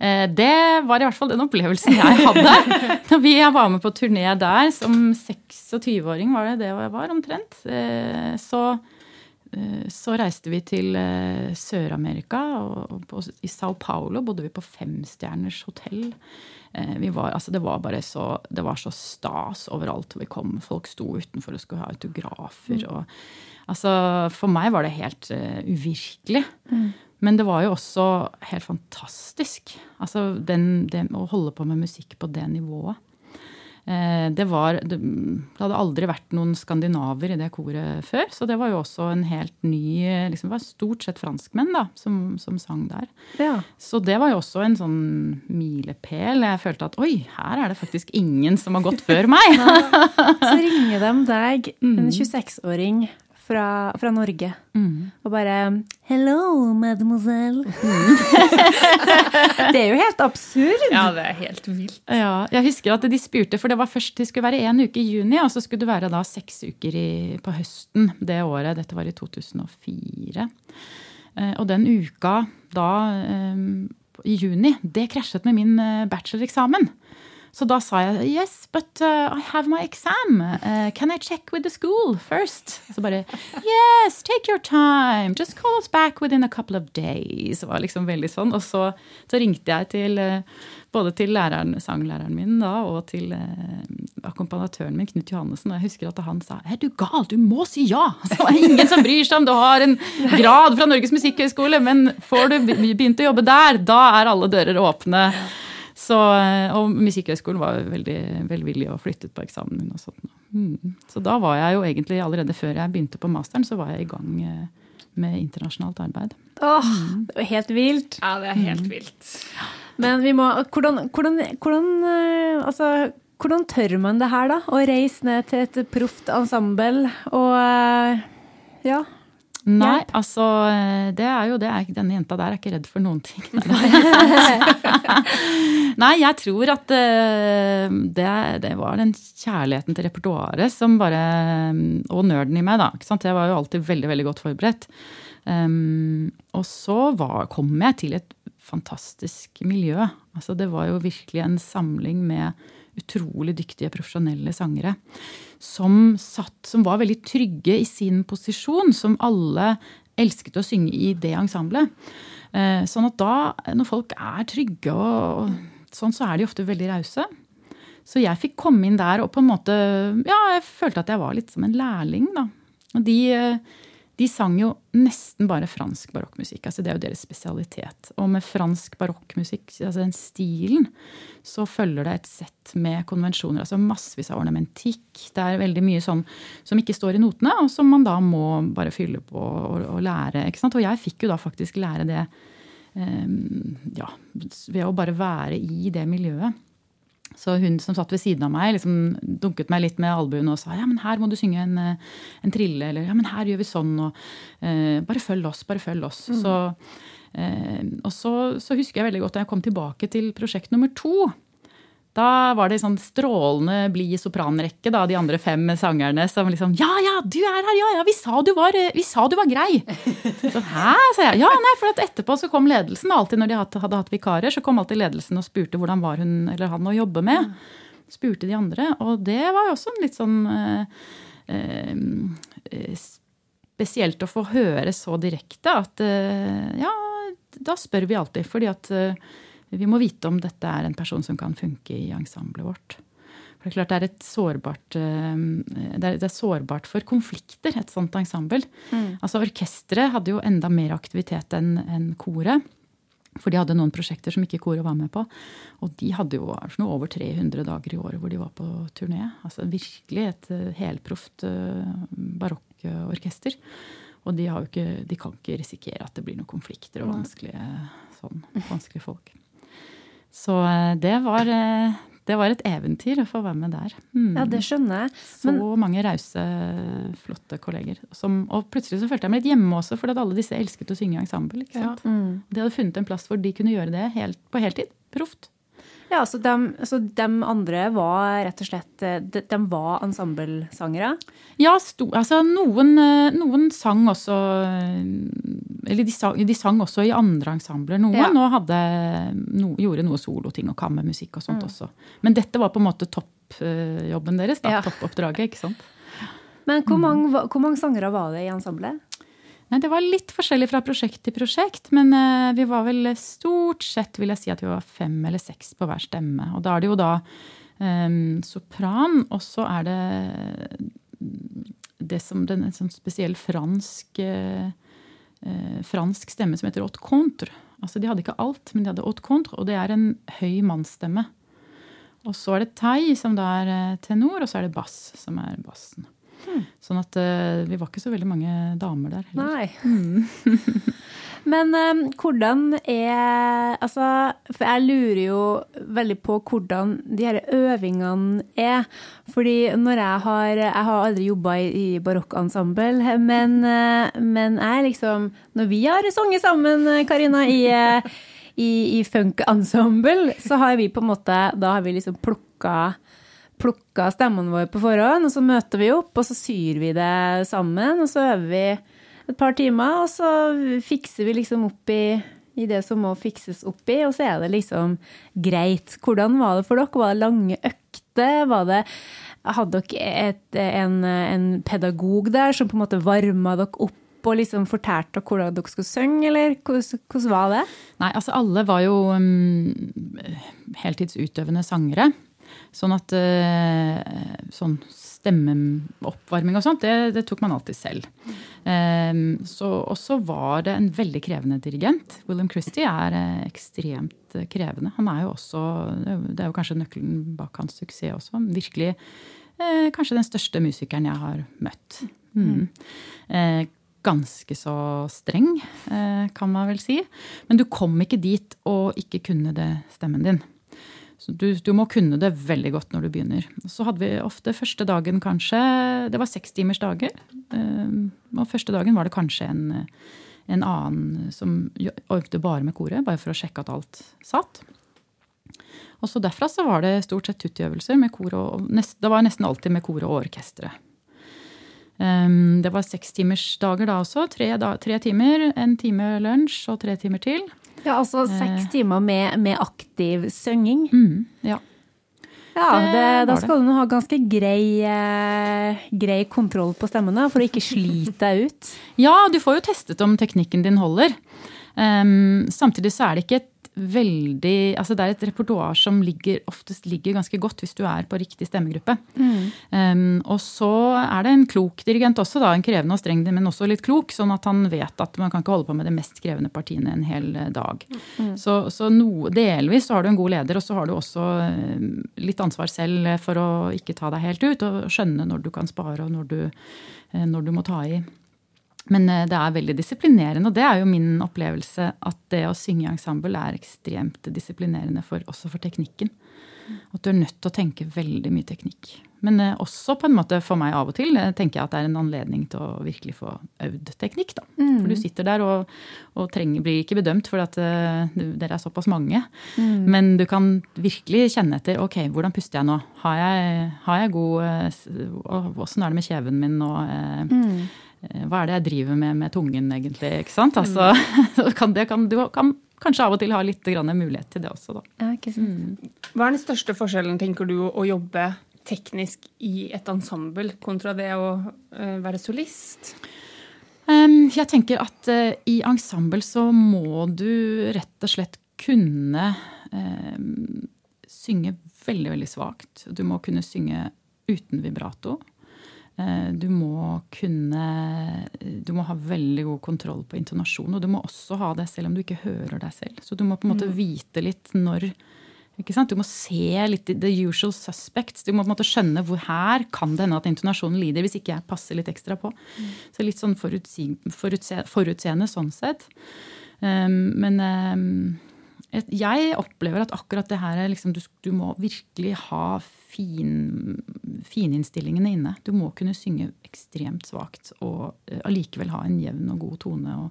Eh, det var i hvert fall den opplevelsen jeg hadde. Når vi var med på turné der som 26-åring, var det det jeg var omtrent. Eh, så, eh, så reiste vi til Sør-Amerika, og i Sao Paulo bodde vi på femstjerners hotell. Var, altså det var så, det var så stas overalt vi kom. Folk sto utenfor og skulle ha autografer. Mm. Og, altså, for meg var det helt uh, uvirkelig. Mm. Men det var jo også helt fantastisk. Altså den, det å holde på med musikk på det nivået. Eh, det, var, det, hadde aldri vært noen skandinaver i det koret før. Så det var jo også en helt ny liksom, Det var stort sett franskmenn da, som, som sang der. Ja. Så det var jo også en sånn milepæl. Jeg følte at oi, her er det faktisk ingen som har gått før meg. så ringer de deg, en 26-åring mm fra, fra Norge. Mm. Og bare 'Hello, mademoiselle'. Mm. det er jo helt absurd. Ja, det er helt vilt. Ja, jeg husker at de spurte, for det var først det skulle være én uke i juni, og så skulle det være da seks uker i, på høsten det året. Dette var i 2004. Eh, og den uka da, eh, i juni, det krasjet med min eh, bacheloreksamen. Så da sa jeg yes, but uh, I have my exam. Uh, can I check with the school first? Så bare yes, take your time. Just call us back within a couple of days. Det var liksom veldig sånn. Og så, så ringte jeg til uh, både til læreren, sanglæreren min da, og til uh, akkompagnatøren min, Knut Johannessen. Og jeg husker at han sa er du gal, du må si ja! Så det er ingen som bryr seg om du har en grad fra Norges musikkhøgskole, men får du begynt å jobbe der, da er alle dører åpne. Så, eh, og Musikkhøgskolen var veldig velvillig og flyttet på eksamen min. og sånt. Mm. Så da var jeg jo egentlig allerede før jeg begynte på masteren, så var jeg i gang eh, med internasjonalt arbeid. Åh, mm. Det var helt vilt. Ja, det er helt mm. vilt. Men vi må Hvordan, hvordan, hvordan eh, altså, hvordan tør man det her, da? Å reise ned til et proft ensemble og Ja. Nei, altså det er jo det. Denne jenta der er ikke redd for noen ting. Nei, jeg tror at eh, det, det, var den kjærligheten til repertoaret som bare Og nerden i meg, da. ikke sant? Jeg var jo alltid veldig, veldig godt forberedt. Um, og så var, kom jeg til et fantastisk miljø. Altså det var jo virkelig en samling med utrolig dyktige profesjonelle sangere. Som, satt, som var veldig trygge i sin posisjon, som alle elsket å synge i det ensemblet. Eh, sånn at da, når folk er trygge og, sånn, så er de ofte veldig rause. Så jeg fikk komme inn der og på en måte Ja, jeg følte at jeg var litt som en lærling, da. Og de, de sang jo nesten bare fransk barokkmusikk. altså Det er jo deres spesialitet. Og med fransk barokkmusikk, altså den stilen, så følger det et sett med konvensjoner. altså Massevis av ornamentikk. Det er veldig mye sånn som ikke står i notene, og som man da må bare fylle på og, og lære. ikke sant? Og jeg fikk jo da faktisk lære det um, ja, ved å bare være i det miljøet. Så hun som satt ved siden av meg, liksom dunket meg litt med albuen og sa ja, men her må du synge en, eh, en trille, eller ja, men her gjør vi sånn, og eh, bare følg oss, bare følg oss. Mm. Så, eh, og så, så, husker jeg veldig godt da jeg kom tilbake til prosjekt nummer to. Da var det sånn strålende blid sopranrekke, da, de andre fem sangerne som liksom Ja, ja, du er her! Ja, ja, vi sa du var, sa du var grei! Så, Hæ? sa jeg. Ja, nei, for etterpå så kom ledelsen. Alltid når de hadde, hadde hatt vikarer, så kom alltid ledelsen og spurte hvordan var hun eller han å jobbe med. Spurte de andre. Og det var jo også litt sånn eh, eh, Spesielt å få høre så direkte at eh, Ja, da spør vi alltid. Fordi at eh, vi må vite om dette er en person som kan funke i ensemblet vårt. For Det er klart det er, sårbart, eh, det er, sårbart for konflikter, et sånt ensemble. Mm. Altså Orkesteret hadde jo enda mer aktivitet enn en koret. For de hadde noen prosjekter som ikke koret var med på. Og de hadde jo noe over 300 dager i året hvor de var på turné. Altså Virkelig et eh, helproft eh, barokkorkester. Og de, ikke, de, kan ikke risikere at det blir noen konflikter og vanskelige, sånn, vanskelige folk. Så eh, det var, eh, det var et eventyr å få være med der. Mm. Ja, det skjønner jeg. Men... Så mange rause, flotte kolleger. Som, og plutselig så følte jeg meg litt hjemme også, for alle disse elsket å synge i ensemble. Ja. Mm. De hadde funnet en plass hvor de kunne gjøre det helt, på heltid. Proft. Ja, så de, så de, andre var rett og slett eh, De, de var ensemblesangere? Ja, sto, altså noen, eh, noen, sang også Eller de sang, de sang, også i andre ensembler. Noen ja. og hadde, no, gjorde noe soloting og kammermusikk og sånt mm. også. Men dette var på en måte toppjobben deres. da, ja. Toppoppdraget, ikke sant. Men hvor mm. mange, hvor mange sangere var det i ensemblet? Nei, Det var litt forskjellig fra prosjekt til prosjekt, men uh, vi var vel stort sett vil jeg si at vi var fem eller seks på hver stemme. Og da er det jo da um, sopran, og så er det det som den, en sånn spesiell fransk, uh, fransk stemme som heter haute contre. Altså De hadde ikke alt, men de hadde haute contre, og det er en høy mannsstemme. Og så er det tai, som da er tenor, og så er det bass, som er bassen. Hmm. Sånn at uh, vi var ikke så veldig mange damer der heller. Nei. Mm. Men um, hvordan er Altså, for jeg lurer jo veldig på hvordan de her øvingene er. Fordi når jeg har Jeg har aldri jobba i, i barokkensemble, men, uh, men jeg liksom Når vi har sunget sammen, Karina, i, uh, i, i funk-ensemble, så har vi på en måte Da har vi liksom plukka plukka stemmene våre på forhånd, og så møter vi opp, og så syr vi det sammen, og så øver vi et par timer, og så fikser vi liksom opp i, i det som må fikses opp i, og så er det liksom greit. Hvordan var det for dere? Var det lange økter? Hadde dere et, en, en pedagog der som på en måte varma dere opp? og liksom fortalte hvordan dere skulle synge, eller hvordan, hvordan var det? Nei, altså alle var jo um, heltidsutøvende sangere. Sånn at eh, sånn stemmeoppvarming og sånt, det, det, tok man alltid selv. Og så også var det en veldig krevende dirigent. William Christie er eh, ekstremt krevende. Han er jo også Det er jo kanskje nøkkelen bak hans suksess også. Virkelig eh, kanskje den største musikeren jeg har møtt. Mm. Eh, ganske så streng, kan man vel si. Men du kom ikke dit og ikke kunne det stemmen din. Du, du, må kunne det veldig godt når du begynner. Så hadde vi ofte første dagen kanskje Det var sekstimers dager. og første dagen var det kanskje en, en annen som øvde bare med koret, bare for å sjekke at alt satt. Og så derfra så var det stort sett tuttiøvelser med kor og Det var nesten alltid med koret og orkesteret. Um, det var sekstimersdager da også. Tre, da, tre timer, en time lunsj og tre timer til. Ja, altså seks eh. timer med, med aktiv synging. Mm, ja. Ja, det, da skal du ha ganske grei, eh, grei kontroll på stemmene for å ikke slite deg ut. Ja, du får jo testet om teknikken din holder. Um, samtidig så er det ikke et veldig altså Det er et repertoar som ligger, oftest ligger ganske godt hvis du er på riktig stemmegruppe. Um, og så er det en klok dirigent også, da, en krevende og streng, men også litt klok. Sånn at han vet at man kan ikke holde på med de mest krevende partiene en hel dag. dag. Så, så no, delvis så har du en god leder, og så har du også eh, litt ansvar selv for å ikke ta deg helt ut, og skjønne når du kan spare og når du, eh, når du må ta i. Men eh, det er veldig disiplinerende, og det er jo min opplevelse at det å synge i ensemble er ekstremt disiplinerende for, også for teknikken. At du er nødt til å tenke veldig mye teknikk. Men eh, også på en måte for meg av og til eh, tenker jeg at det er en anledning til å virkelig få øvd teknikk. da. For du sitter der og, og trenger, blir ikke bedømt fordi at uh, dere er såpass mange. Men du kan virkelig kjenne etter ok, hvordan puster jeg nå? Har jeg, har jeg god uh, Åssen er det med kjeven min nå? Uh, hva er det jeg driver med med tungen, egentlig? ikke sant? Altså, kan det, kan, du kan kanskje av og til ha litt grann mulighet til det også, da. Ja, ikke sant. Hva er den største forskjellen, tenker du, å jobbe teknisk i et ensemble kontra det å eh, være solist? Um, jeg tenker at uh, i ensemble så må du rett og slett kunne synge veldig, veldig svakt. Du må kunne synge uten vibrato. Uh, du må kunne Du må ha veldig god kontroll på intonasjon. Og du må også ha det selv om du ikke hører deg selv. Så du må på en måte vite litt når ikke sant? Du må se litt i the usual suspects. Du må på en måte skjønne hvor her kan det hende at intonasjonen lider hvis ikke jeg passer litt ekstra på. Så litt sånn forutsi, forutse, forutseende sånn sett. Um, men um, jeg opplever at akkurat det her er liksom, du, du må virkelig ha fin, fininnstillingene inne. Du må kunne synge ekstremt svakt og uh, allikevel ha en jevn og god tone. og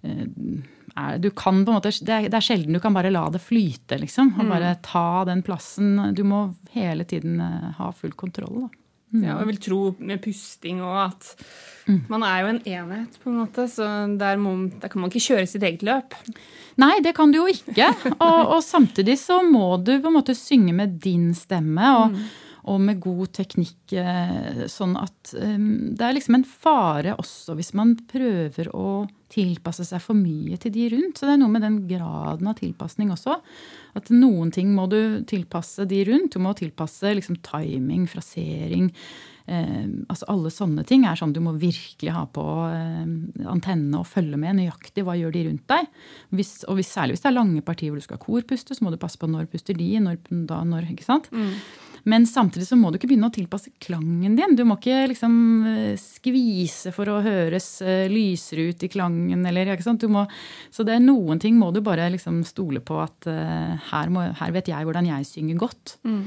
er, du kan på en måte, det er, det er, sjelden du kan bare la det flyte, liksom. Og bare ta den plassen. Du må hele tiden uh, ha full kontroll. da. Mm. Ja, og jeg vil tro med pusting og at mm. man er jo en enhet, på en måte, så der, må, der, kan man ikke kjøre sitt eget løp. Nei, det kan du jo ikke. Og, og samtidig så må du på en måte synge med din stemme. og mm og med god teknikk. Sånn at um, det er liksom en fare også hvis man prøver å tilpasse seg for mye til de rundt. Så det er noe med den graden av tilpasning også. At noen ting må du tilpasse de rundt. Du må tilpasse liksom timing, frasering. Eh, altså Alle sånne ting er sånn du må virkelig ha på eh, antennene og følge med nøyaktig. Hva gjør de rundt deg? Hvis, og hvis, særlig hvis det er lange partier hvor du skal korpuste, så må du passe på når puster de, når, da, når, ikke sant? Mm. Men samtidig så må du ikke begynne å tilpasse klangen din. Du må ikke liksom skvise for å høres lysere ut i klangen. Eller? Må, så det er noen ting må du bare liksom stole på at uh, her, må, her, vet jeg hvordan jeg synger godt. Mm.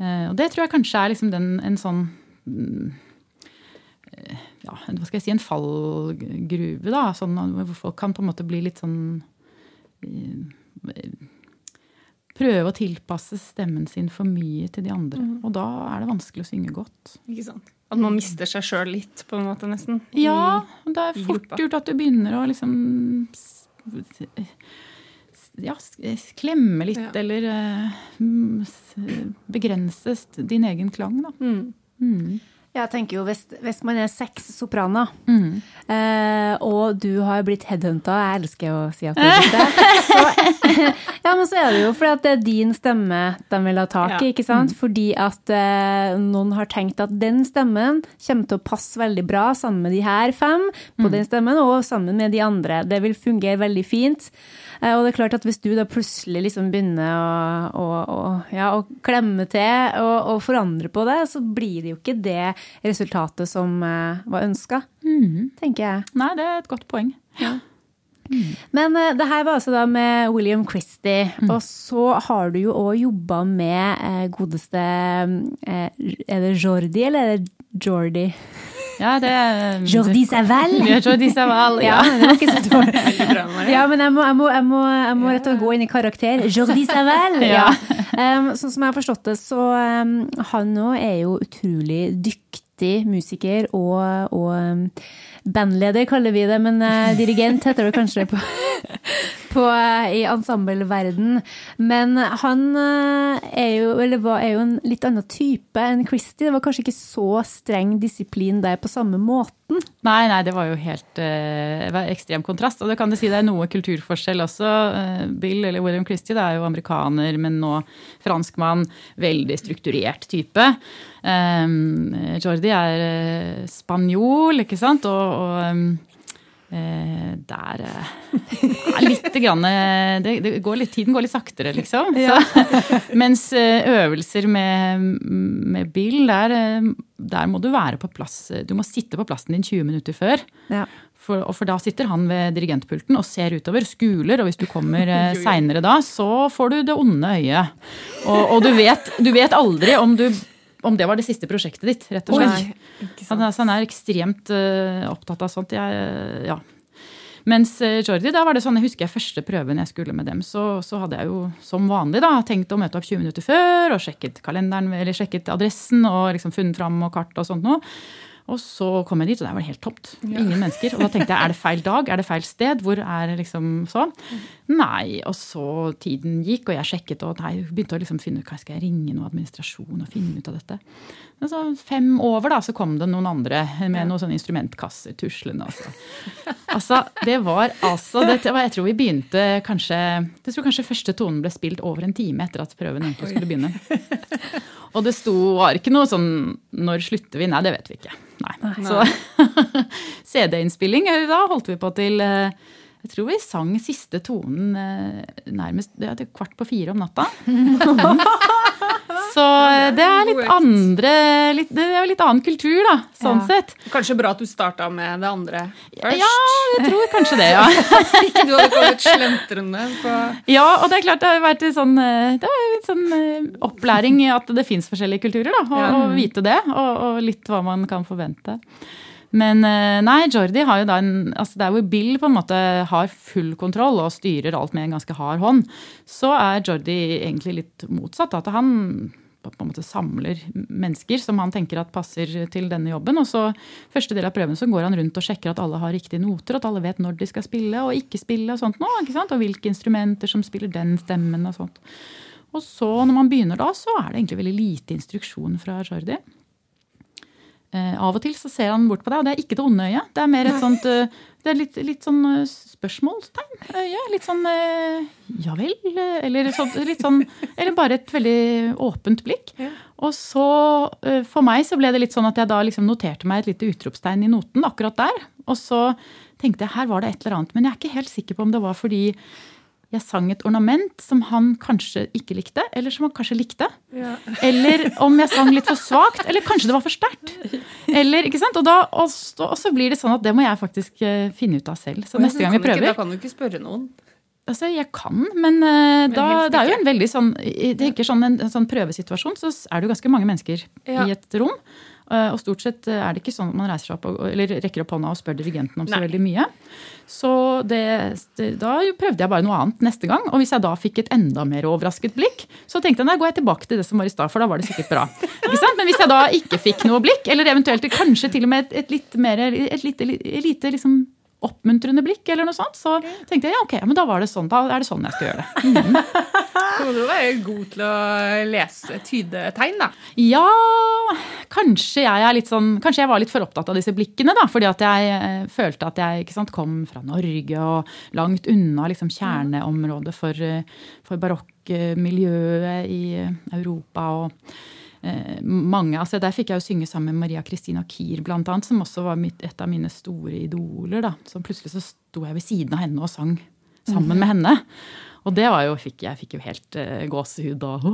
Uh, og det tror jeg kanskje er liksom den, en sånn uh, ja, hva skal jeg si, en fallgruve, da. Sånn, hvor folk kan på en måte bli litt sånn prøve å tilpasse stemmen sin for mye til de andre. Mm. Og da er det vanskelig å synge godt. Ikke sant? At man mister seg sjøl litt, på en måte, nesten? Ja. Det er fort gjort at du begynner å liksom ja, klemme litt, ja. eller uh, begrense din egen klang, da. Mm. Mm. Jeg tenker jo Hvis, hvis man er seks sopraner, mm. eh, og du har blitt headhunta Jeg elsker å si at du er det. Så, ja, men så er det jo fordi at det er din stemme de vil ha tak i. Ja. ikke sant? Mm. Fordi at eh, noen har tenkt at den stemmen kommer til å passe veldig bra sammen med de her fem på mm. den stemmen, og sammen med de andre. Det vil fungere veldig fint. Eh, og det er klart at hvis du da plutselig liksom begynner å, å, å, ja, å klemme til og, og, forandre på det, så blir det jo ikke det resultatet som uh, var ønska, mm. tenker jeg. Nei, det er et godt poeng. Ja. Mm. Men uh, det her var altså da med William Christie. Mm. Og så har du jo òg jobba med uh, godeste Er det Jordi, eller er det Jordi? Ja, det Jordi Saval. Ja, Jordi Saval, ja. ja det var ikke så dårlig. Ja, men jeg må, jeg må, jeg må, jeg må rett og slett gå inn i karakter. Jordi Saval! Ja. Um, sånn som jeg har forstått det, så um, han òg er jo utrolig dyktig musiker og, og um, bandleder, kaller vi det, men uh, dirigent heter det kanskje på, på, i ensembleverden. Men han eh, er jo, var, er jo en litt annen type enn Christie. Det var kanskje ikke så streng disiplin der på samme måten? Nei, nei, det var jo helt var ekstrem kontrast. Og det kan du si det er noe kulturforskjell også. Bill eller William Christie det er jo amerikaner, men nå franskmann. Veldig strukturert type. Um, Jordi er spanjol, ikke sant. og, og um, Eh, der eh, litt grann, eh, det, det går litt, Tiden går litt saktere, liksom. Ja. Så, mens eh, øvelser med, med Bill, der, der, må du være på plass. Du må sitte på plassen din 20 minutter før. Ja. For, og for da sitter han ved dirigentpulten og ser utover, skuler, og hvis du kommer seinere da, så får du det onde øyet. Og, og du, vet, du vet aldri om du om det var det siste prosjektet ditt, rett og slett. Oi, Han, altså, han, er ekstremt uh, opptatt av sånt. Jeg, ja. Mens uh, Jordi, da var det sånn, jeg husker jeg første prøven jeg skulle med dem, så, så, hadde jeg jo som vanlig da, tenkt å møte opp 20 minutter før og sjekket kalenderen, eller sjekket adressen og liksom funnet fram og kart og sånt noe. Og så kom jeg dit, og der var det helt tomt. Ingen mennesker. Og da tenkte jeg er det feil dag? Er det feil sted? Hvor er det liksom sånn? Nei. Og så tiden gikk, og jeg sjekket og nei, begynte å liksom finne ut hva skal jeg ringe noe administrasjon og finne ut av dette. Men så fem over da, så kom det noen andre med noen sånne instrumentkasser tuslende. Altså. altså, det var altså det, Jeg tror vi begynte kanskje Jeg tror kanskje første tonen ble spilt over en time etter at prøven egentlig skulle begynne. Og det sto, var ikke noe sånn 'når slutter vi'? Nei, det vet vi ikke. Nei. Nei. Så CD-innspilling, da holdt vi på til eh, jeg tror vi sang siste tonen eh, nærmest det er kvart på fire om natta. Så eh, det er litt andre litt, Det er litt annen kultur, da, sånn ja. sett. Kanskje bra at du starta med det andre først? Ja, jeg tror kanskje det, ja. Ikke du hadde kommet slentrende på Ja, og det er klart det har vært sånn, eh, det har vært sånn opplæring i at det fins forskjellige kulturer, da. Og, ja. og vite det, og, og litt hva man kan forvente. Men eh, nei, Jordi har jo da en altså Der hvor Bill på en måte har full kontroll og styrer alt med en ganske hard hånd, så er Jordi egentlig litt motsatt. At han på en måte samler mennesker som han tenker at passer til denne jobben. Og så første del av prøven så går han rundt og sjekker at alle har riktige noter, at alle vet når de skal spille og ikke spille og sånt nå, ikke sant? Og hvilke instrumenter som spiller den stemmen og sånt. Og så når man begynner da, så er det egentlig veldig lite instruksjon fra Jordi. Eh, av og til så ser han bort på deg, og det er ikke det onde øyet. Det er mer et sånt eh, det er litt, litt sånn eh, spørsmålstegn-øye. Litt sånn ja vel? Eller, sånt, litt sånn, eller bare et veldig åpent blikk. Og så, for meg så ble det litt sånn at jeg da liksom noterte meg et lite utropstegn i noten akkurat der. Og så tenkte jeg her var det et eller annet. Men jeg er ikke helt sikker på om det var fordi jeg sang et ornament som han kanskje ikke likte, eller som han kanskje likte. Ja. Eller om jeg sang litt for svakt, eller kanskje det var for sterkt. Eller, ikke sant? Og, da, og, så, og, så, blir det sånn at det må jeg faktisk uh, finne ut av selv. Så neste gang vi prøver ikke, Da kan du ikke spørre noen. Altså, Jeg kan, men, uh, men da, det er jo en veldig sånn, jeg tenker sånn, en, en sånn prøvesituasjon, så er det jo ganske mange mennesker ja. i et rom. Uh, og stort sett er det ikke sånn at man reiser opp og, eller rekker opp hånda og spør dirigenten om så Nei. veldig mye. Så det, det, da prøvde jeg bare noe annet neste gang. Og hvis jeg da fikk et enda mer overrasket blikk, så tenkte jeg nei, går jeg tilbake til det som var i stad, for da var det sikkert bra. Men hvis jeg da ikke fikk noe blikk, eller eventuelt kanskje til og med et, et litt mer, et lite, lite liksom oppmuntrende blikk, eller noe sånt, så tenkte jeg ja, ok, men da var det sånn, da er det sånn jeg skal gjøre det. Mm. må du være god til å lese tydetegn, da. Ja, kanskje jeg sånn Kanskje jeg var litt for opptatt av disse blikkene, da. Fordi at jeg eh, følte at jeg sant, kom fra Norge og langt unna liksom, kjerneområdet for, eh, for barokkmiljøet i Europa. og mange, altså Der fikk jeg jo synge sammen med Maria Christina Kier, blant annet, som også var mitt, et av mine store idoler. da, så Plutselig så sto jeg ved siden av henne og sang sammen med henne. Og det var jo, fikk, jeg fikk jo helt uh, gåsehud og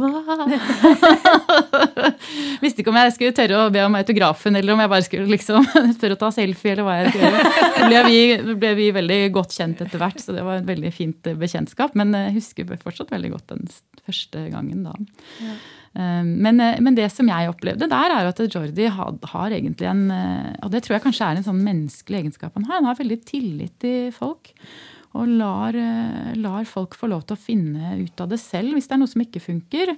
Visste ikke om jeg skulle tørre å be om autografen, eller om jeg bare skulle liksom tørre å ta selfie, eller hva jeg skulle gjøre. Vi, ble vi veldig godt kjent etter hvert, så det var et veldig fint bekjentskap. Men jeg husker fortsatt veldig godt den første gangen da. Ja. Ehm, men, eh, men, det som jeg opplevde der, er at Jordi har, har, egentlig en eh, Og det tror jeg kanskje er en sånn menneskelig egenskap han har. Han har veldig tillit til folk. Og lar, eh, lar folk få lov til å finne ut av det selv hvis det er noe som ikke funker.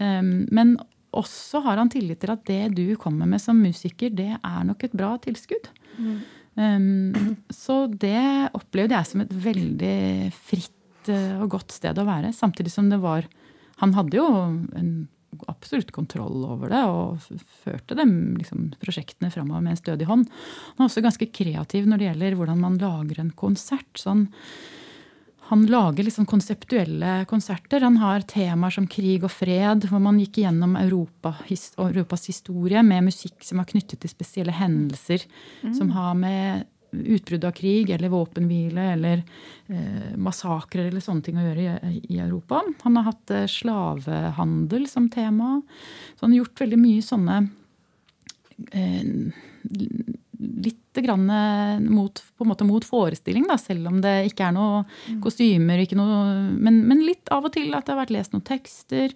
Ehm, men også har han tillit til at det du kommer med som musiker, det er nok et bra tilskudd. Mm. Um, så det opplevde jeg som et veldig fritt og godt sted å være. Samtidig som det var Han hadde jo en absolutt kontroll over det og førte dem, liksom, prosjektene framover med en stødig hånd. Han er også ganske kreativ når det gjelder hvordan man lager en konsert. sånn han lager liksom konseptuelle konserter. Han har temaer som krig og fred, hvor man gikk gjennom Europa, Europas historie med musikk som var knyttet til spesielle hendelser. Mm. Som har med utbrudd av krig eller våpenhvile eller eh, massakrer eller sånne ting å gjøre i, i, Europa. Han har hatt eh, slavehandel som tema. Så han har gjort veldig mye sånne eh, litt grann eh, mot, på en måte mot forestilling, da, selv om det ikke er noe mm. kostymer. Ikke noe, men, men, litt av og til at det har vært lest noen tekster.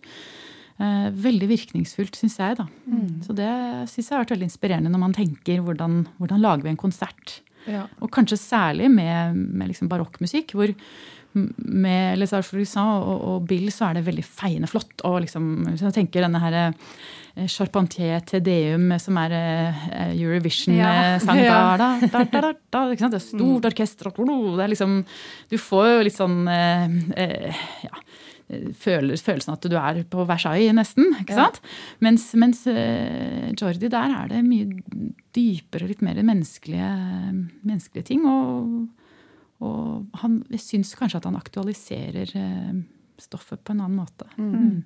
Eh, veldig virkningsfullt, syns jeg. da. Mm. Så det syns jeg har vært veldig inspirerende når man tenker hvordan, hvordan lager vi en konsert. Ja. Og kanskje særlig med, med liksom barokkmusikk, hvor med Les Arts og, og Bill så er det veldig feiende flott. Og liksom, hvis jeg tenker denne her Charpentier Charpentier Tedeum, som er eh, Eurovision-sang. Ja. Da, da, da, da, Det er stort mm. orkester det er liksom, Du får jo litt sånn eh, ja, følelsen at du er på Versailles, nesten. ikke sant? Ja. Mens, mens Jordi, der er det mye dypere, litt mer menneskelige, menneskelige ting. Og, og han, jeg syns kanskje at han aktualiserer stoffet på en annen måte. Mm.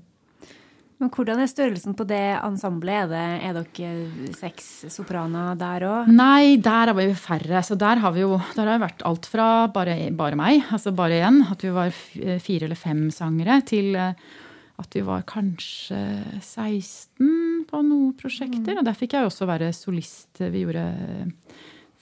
Men hvordan er størrelsen på det ensemblet? Er, det, er dere seks sopraner der òg? Nei, der er vi færre. Så der har vi jo der har vært alt fra bare, bare meg, altså bare én, at vi var fire eller fem sangere, til eh, at vi var kanskje 16 på noen prosjekter. Mm. Og der fikk jeg også være solist. Vi gjorde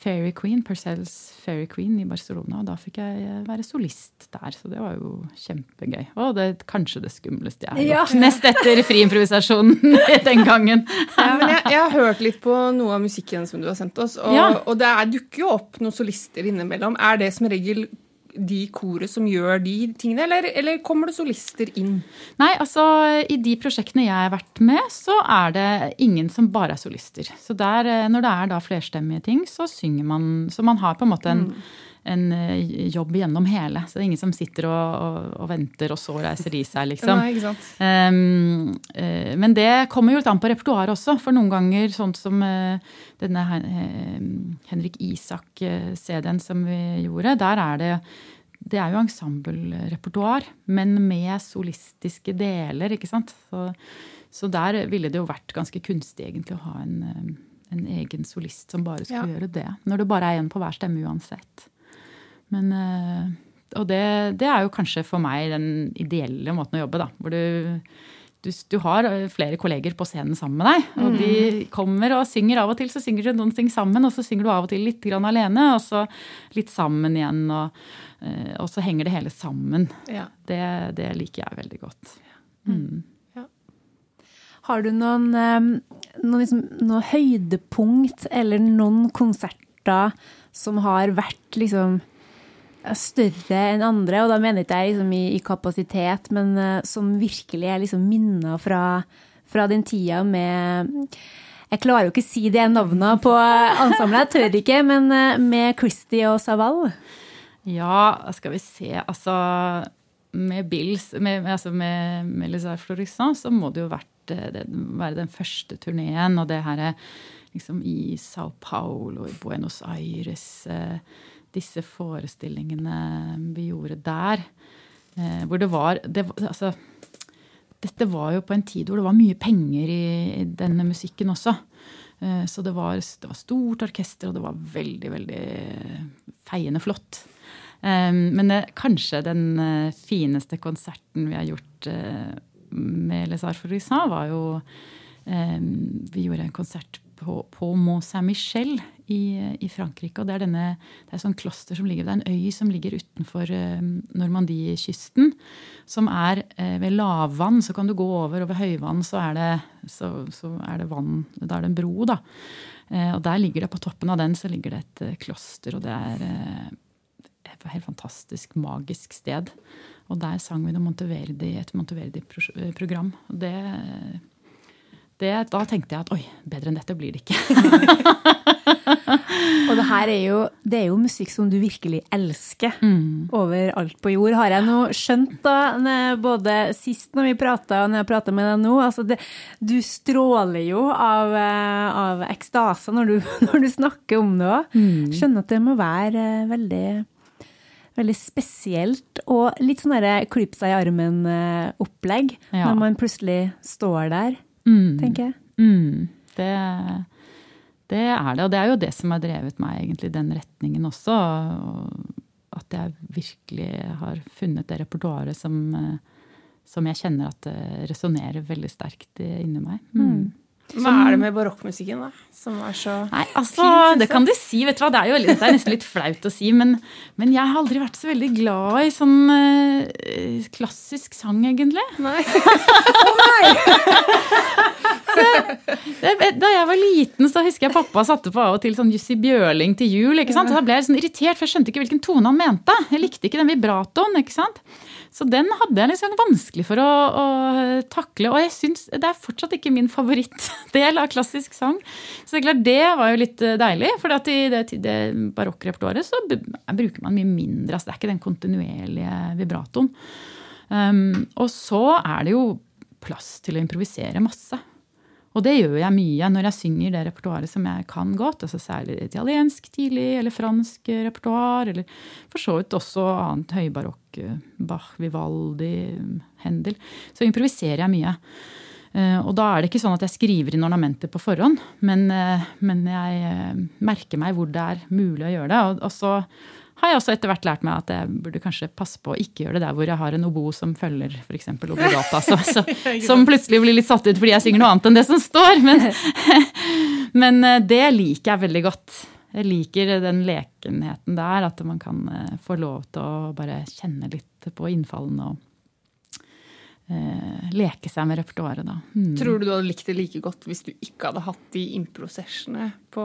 Fairy Queen, Purcells Fairy Queen i Barcelona. Og da fikk jeg eh, være solist der, så det var jo kjempegøy. Og det er kanskje det skumleste jeg har ja. gjort. Nest etter friimprovisasjonen den gangen. Ja, men jeg, jeg, har hørt litt på noe av musikken som du har sendt oss, og, ja. og det er, dukker jo opp noen solister innimellom. Er det som regel de koret som gjør de tingene, eller, eller, kommer det solister inn? Nei, altså i de prosjektene jeg har vært med, så er det ingen som bare er solister. Så der, eh, når det er da flerstemmige ting, så synger man Så man har på en måte en mm en eh, jobb gjennom hele. Så det er ingen som sitter og, og, og venter, og så reiser de seg, liksom. Nei. Um, uh, men det kommer jo litt an på repertoaret også. For noen ganger, sånn som uh, denne uh, Henrik Isak-CD-en som vi gjorde, der er det det er jo ensemblerepertoar, men med solistiske deler, ikke sant. Så, så, der ville det jo vært ganske kunstig egentlig å ha en, en egen solist som bare skulle ja. gjøre det. Når det bare er én på hver stemme uansett. Men, eh, og det, det, er jo kanskje for meg den ideelle måten å jobbe, da. Hvor du, du, du har eh, flere kolleger på scenen sammen med deg. Og de mm. kommer og synger. Av og til så synger du noen ting sammen, og så synger du av og til litt grann alene. Og så litt sammen igjen. Og, eh, og så henger det hele sammen. Ja. Det, det, liker jeg veldig godt. Mm. Har du noen, noen, liksom, noen høydepunkt eller noen konserter som har vært liksom større enn andre, og da mener jeg liksom i, i, kapasitet, men uh, som virkelig er liksom minner fra, fra, den tida med Jeg klarer jo ikke å si de navnene på ensemblet, jeg tør ikke, men uh, med Christie og Saval. Ja, skal vi se Altså, med Bills, med, altså med, med Florissant, så må det jo vært, eh, det, være den første turneen, og det her liksom i Sao Paulo, i Buenos Aires. Uh, disse forestillingene vi gjorde der. Eh, hvor det var det, altså, Dette var jo på en tid hvor det var mye penger i denne musikken også. Eh, så det var, det var stort orkester, og det var veldig, veldig feiende flott. Eh, men det, kanskje den fineste konserten vi har gjort med Les Arts var jo Vi gjorde en konsert på, på Mont Saint-Michel i, i, Frankrike. og Det er denne, det er sånn kloster som ligger, det er en øy som ligger utenfor uh, Normandie-kysten. Som er uh, ved lavvann, så kan du gå over, og ved høyvann så er det, så, så er det vann. Da er det en bro, da. Uh, og der ligger det, på toppen av den så ligger det et kloster, og det er et helt fantastisk, magisk sted. Og der sang vi noe Monteverdi, et Monteverdi-program. og det det, da tenkte jeg at oi, bedre enn dette blir det ikke. Og det her er jo, det er jo musikk som du virkelig elsker overalt på jord, har jeg nå skjønt, da. Både sist når vi prata og når jeg prater med deg nå. Altså det, du stråler jo av, eh, av ekstase når du, når du snakker om det òg. Skjønner at det må være eh, veldig Veldig spesielt og litt sånn klype seg i armen-opplegg Ja. når man plutselig står der, Mm. tenker jeg. Mm, det, det er det. Og det er jo det som har drevet meg egentlig i den retningen også. og At jeg virkelig har funnet det repertoaret som, eh, som jeg kjenner at resonnerer veldig sterkt inni meg. Mm. Hva er det med barokkmusikken, da? Som er så Nei, altså, Fint, det kan du si. vet du hva, Det er jo veldig, det er nesten litt flaut å si, men, men jeg har aldri vært så veldig glad i sånn eh, klassisk sang, egentlig. Nei. Det- Da jeg var liten, så husker jeg pappa satte på av og til sånn Jussi Bjørling til jul. ikke sant? Og Da ble jeg sånn irritert, for jeg skjønte ikke hvilken tone han mente. Jeg likte ikke den vibratoen. ikke sant? Så den hadde jeg liksom vanskelig for å, å takle. Og jeg synes det er fortsatt ikke min favorittdel av klassisk sang. Så det klart, det var jo litt eh, deilig, for i det, det barokkrepertoaret så bruker man mye mindre. altså Det er ikke den kontinuerlige vibratoen. Um, og så er det jo plass til å improvisere masse. Og det gjør jeg mye når jeg synger det repertoaret som jeg kan godt. altså Særlig italiensk tidlig, eller fransk repertoar, eller for så vidt også annet høybarokk. Bach, Vivaldi, Händel. Så improviserer jeg mye. Eh, Og da er det ikke sånn at jeg skriver inn ornamenter på forhånd, men, eh, men jeg eh, merker meg hvor det er mulig å gjøre det. Og, og så har jeg også etter hvert lært meg at jeg burde kanskje passe på å ikke gjøre det der hvor jeg har en obo som følger f.eks. obligata, så, så, som plutselig blir litt satt ut fordi jeg synger noe annet enn det som står. Men, men eh, det liker jeg veldig godt. Jeg liker den lekenheten der, at man kan eh, få lov til å bare kjenne litt på innfallene og leke seg med repertoaret, da. Mm. Tror du du hadde likt det like godt hvis du ikke hadde hatt de impro-sessionene på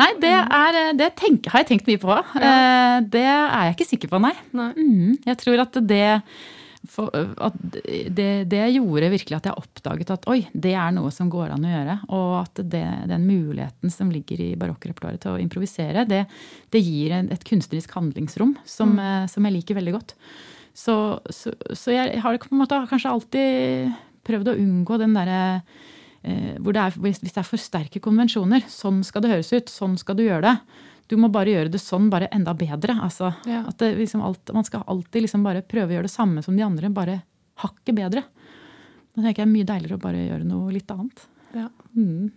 Nei, det, er, eh, det tenk, har jeg tenkt mye på. Eh, Det er jeg ikke sikker på, nei. Nei. Mm. Jeg tror at det, for, at det, det gjorde virkelig at jeg oppdaget at oi, det er noe som går an å gjøre. Og at det, den muligheten som ligger i barokkrepertoaret til å improvisere, det, det gir en, et kunstnerisk handlingsrom som, mm. som jeg liker veldig godt. Så, så, så jeg har på en måte kanskje alltid prøvd å unngå den derre eh, hvis det er for sterke konvensjoner. Sånn skal det høres ut. Sånn skal du gjøre det. Du må bare gjøre det sånn, bare enda bedre. Altså, Ja. at det, liksom alt, man skal alltid liksom bare prøve å gjøre det samme som de andre, bare hakket bedre. Da tenker jeg det er mye deiligere å bare gjøre noe litt annet. Ja. Mm.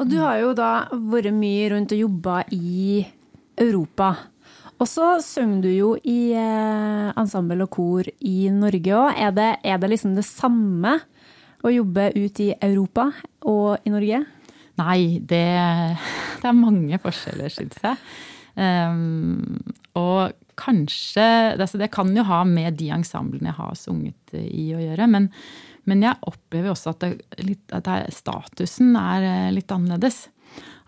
Og du har jo da vært mye rundt og jobba i Europa. Og så synger du jo i eh, ensemble og kor i Norge òg. Er, er det liksom det samme å jobbe ut i Europa og i Norge? Nei, det, det er mange forskjeller, syns jeg. Um, og kanskje altså Det kan jo ha med de ensemblene jeg har sunget i å gjøre. Men, men jeg opplever også at, det, at det, statusen er eh, litt annerledes.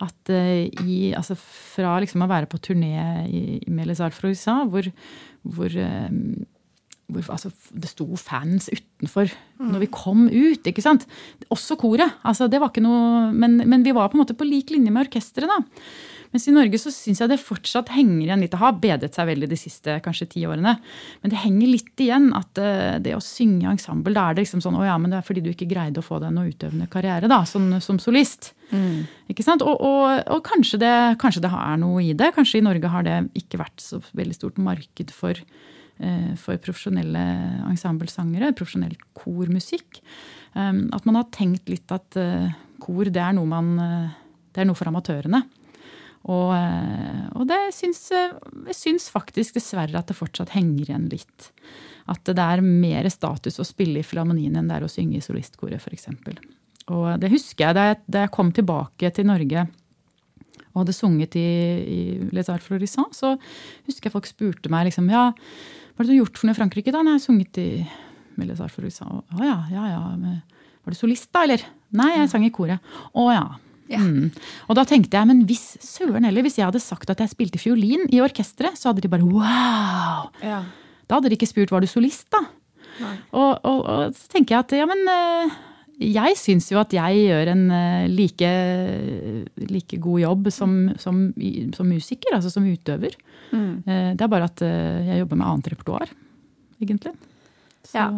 At eh, i, altså fra liksom å være på turné i, med Les Arts USA, hvor, hvor eh, hvor, altså, det sto fans utenfor når vi kom ut. ikke sant? Også koret. altså det var ikke noe, Men, men vi var på en måte på lik linje med orkesteret. da. Mens i Norge så syns jeg det fortsatt henger igjen litt. Det har bedret seg veldig de siste kanskje ti årene. Men det henger litt igjen at eh, det å synge i ensemble, da er det liksom sånn Å ja, men det er fordi du ikke greide å få deg noe utøvende karriere da, som, som solist. Ikke sant? Og, og, og kanskje, det, kanskje det er noe i det. Kanskje i Norge har det ikke vært så veldig stort marked for, eh, for profesjonelle ensemblesangere, profesjonell kormusikk. Um, at man har tenkt litt at eh, kor, det er noe man Det er noe for amatørene. Og, eh, og det syns, eh, jeg syns faktisk dessverre at det fortsatt henger igjen litt. At det er mer status å spille i Filharmonien enn det er å synge i solistkoret, f.eks. Og det husker jeg da jeg, da jeg kom tilbake til Norge og hadde sunget i, i Les Arts Florissant, så husker jeg folk spurte meg liksom Ja, hva har du gjort for noe i Frankrike, da? Nei, jeg har sunget i med Les Arts Florissant. Å ja, ja, ja. Var du solist, da, eller? Nei, jeg sang i koret. Å ja. Mm. Og da tenkte jeg, men hvis søren heller, hvis jeg hadde sagt at jeg spilte fiolin i orkesteret, så hadde de bare wow! Ja. Da hadde de ikke spurt var du solist, da. Og, og, og så tenker jeg at ja, men eh, jeg syns jo at jeg gjør en eh, like, like god jobb som, som, som, musiker, altså som utøver. Mm. Eh, det er bare at jeg jobber med annet repertoar, egentlig. Så, ja.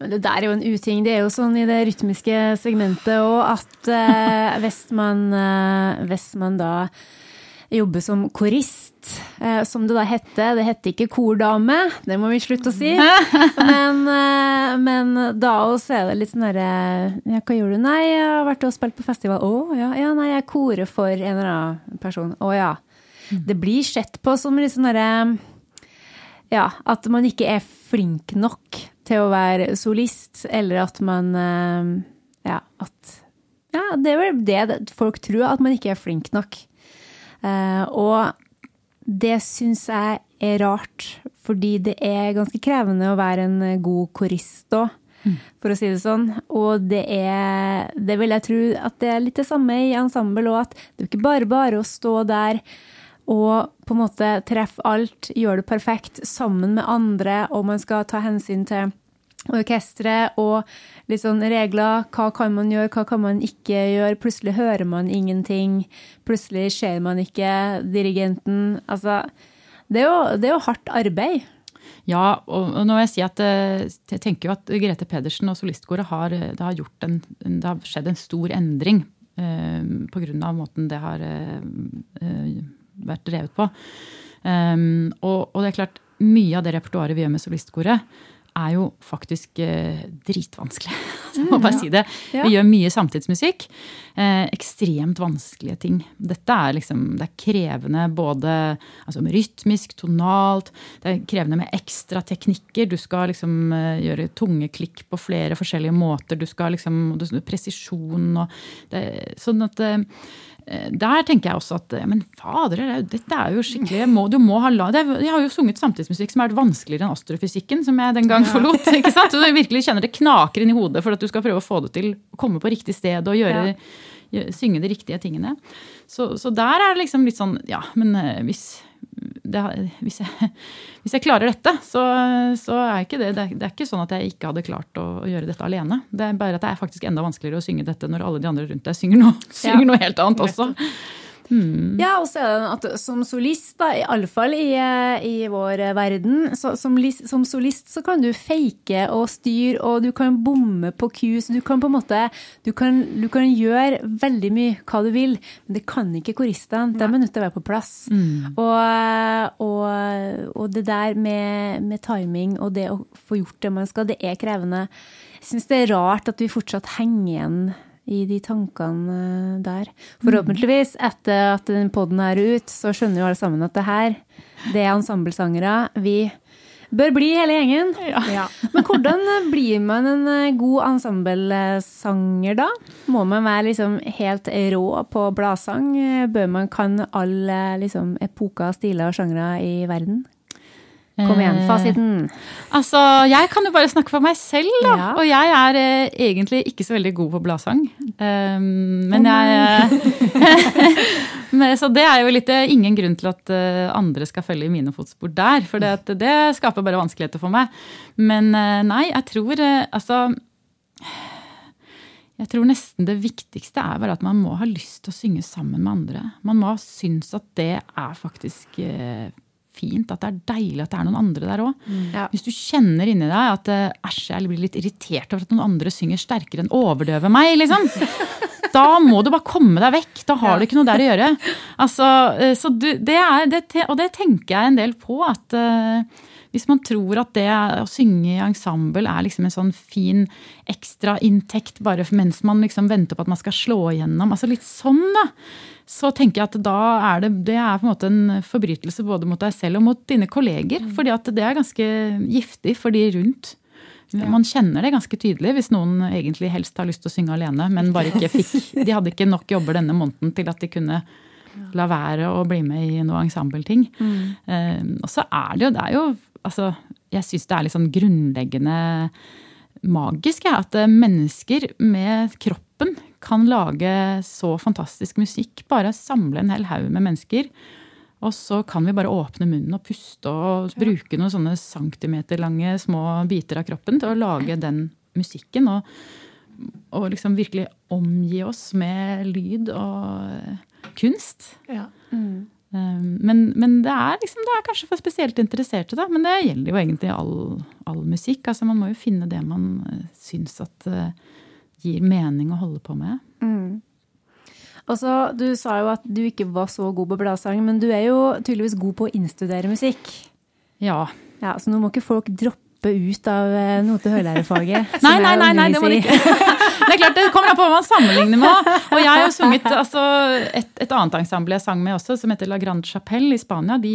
Men det der er jo en uting. Det er jo sånn i det rytmiske segmentet òg at eh, hvis, man, eh, hvis man da jobbe som korist, eh, som det da hette. Det hette ikke kordame, det må vi slutte å si. Men, eh, men da også er det litt sånn herre ja, Hva gjør du? Nei, jeg har vært og spilt på festival. Å ja, ja, nei, jeg korer for en eller annen person. Å ja. Det blir sett på som litt sånn herre Ja, at man ikke er flink nok til å være solist, eller at man eh, Ja, at Ja, det er vel det folk tror, at man ikke er flink nok. Eh, og det syns jeg er rart, fordi det er ganske krevende å være en god korist òg. Mm. For å si det sånn. Og det er Det vil jeg tro at det er litt det samme i ensemble òg, at det er ikke bare bare å stå der og på en måte treffe alt, gjøre det perfekt sammen med andre, og man skal ta hensyn til orkesteret og litt sånn regler. Hva kan man gjøre, hva kan man ikke gjøre? Plutselig hører man ingenting. Plutselig ser man ikke dirigenten. Altså, det er jo, det er jo hardt arbeid. Ja, og nå jeg si at eh, jeg tenker jo at Grete Pedersen og solistkoret har, det har, en, det har skjedd en stor endring eh, pga. måten det har eh, eh, vært drevet på. Um, og, og, det er klart, mye av det repertoaret vi gjør med solistkoret, er jo faktisk eh, dritvanskelig. Jeg må bare si det. Vi gjør mye samtidsmusikk. Eh, ekstremt vanskelige ting. Dette er liksom, det er krevende både altså rytmisk, tonalt. Det er krevende med ekstra teknikker. Du skal liksom eh, gjøre tunge klikk på flere forskjellige måter. Du skal liksom, Presisjon og det, Sånn at Eh, der tenker jeg også at men fader, dette er jo skikkelig må, du må ha, det, Jeg har jo sunget samtidsmusikk som er vanskeligere enn astrofysikken, som jeg den gang forlot. ikke sant? Så du virkelig kjenner det knaker inn i hodet for at du skal prøve å få det til å komme på riktig sted og gjøre, ja. synge de riktige tingene. Så, så, der er det liksom litt sånn Ja, men eh, hvis det, hvis, jeg, hvis, jeg, klarer dette, så, så er ikke det, det er, det er ikke sånn at jeg ikke hadde klart å, å, gjøre dette alene. Det er bare at det er faktisk enda vanskeligere å synge dette når alle de andre rundt deg synger noe, synger noe helt annet også. Mm. Ja, og så er det at som solist, da, iallfall i, i vår verden, så, som, som, solist så kan du fake og styre, og du kan bomme på kus. Du kan på en måte du kan, du kan gjøre veldig mye hva du vil, men det kan ikke koristene. De er nødt til å være på plass. Mm. Og, og, og, det der med, med timing og det å få gjort det man skal, det er krevende. Jeg syns det er rart at vi fortsatt henger igjen i de tankene der. Forhåpentligvis, etter at den poden er ut, så skjønner jo alle sammen at det her, det er ensemblesangere. Vi bør bli hele gjengen. Ja. Ja. Men hvordan blir man en eh, god ensemblesanger da? Må man være liksom helt rå på bladsang? Bør man kan alle liksom, epoker, stiler og sjangre i verden? Kom igjen, fasiten. Eh, altså, jeg kan jo bare snakke for meg selv, da. Ja. Og jeg er eh, egentlig ikke så veldig god på bladsang. Um, men oh, jeg men, Så det er jo litt eh, ingen grunn til at uh, andre skal følge i mine fotspor der. For det, det, skaper bare vanskeligheter for meg. Men uh, nei, jeg tror altså jeg tror nesten det viktigste er bare at man må ha lyst til å synge sammen med andre. Man må synes at det er faktisk fint, at det er deilig at det er noen andre der òg. Mm. Ja. Hvis du kjenner inni deg at eh, æsj, jeg blir litt irritert over at noen andre synger sterkere enn overdøver meg, liksom. da må du bare komme deg vekk. Da har du ikke noe der å gjøre. Altså, eh, så du, det er, det, og det tenker jeg en del på. at uh, hvis man tror at det å synge i ensemble er liksom en sånn fin ekstrainntekt bare mens man liksom venter på at man skal slå igjennom, altså litt sånn, da så tenker jeg at da er det, det er på en måte en forbrytelse både mot deg selv og mot dine kolleger. Mm. fordi at det er ganske giftig for de rundt. Man kjenner det ganske tydelig hvis noen egentlig helst har lyst til å synge alene, men bare ikke fikk De hadde ikke nok jobber denne måneden til at de kunne la være å bli med i noe ensembleting. Mm. Uh, og så er det jo, det er jo altså, Jeg syns det er litt sånn grunnleggende magisk ja, at mennesker med kroppen kan lage så fantastisk musikk. Bare samle en hel haug med mennesker. Og så kan vi bare åpne munnen og puste og bruke noen sånne centimeterlange små biter av kroppen til å lage den musikken. Og og liksom virkelig omgi oss med lyd og kunst. Ja. Um, men, men det, er liksom, det er kanskje for spesielt interesserte, da. Men det gjelder jo egentlig all, all musikk. Altså, man må jo finne det man uh, syns at uh, gir mening å holde på med. Mm. Og Du sa jo at du ikke var så god på bladsang, men du er jo tydeligvis god på å innstudere musikk. Ja. Ja, Så nå må ikke folk droppe ut av eh, note- og hørlærerfaget? Nei, nei, nei, nei, det må du ikke. Det er klart, det kommer an på hva man sammenligner med. Og jeg har jo sunget altså, et, et annet ensemble jeg sang med også, som heter La Grande Chapelle i Spania. De,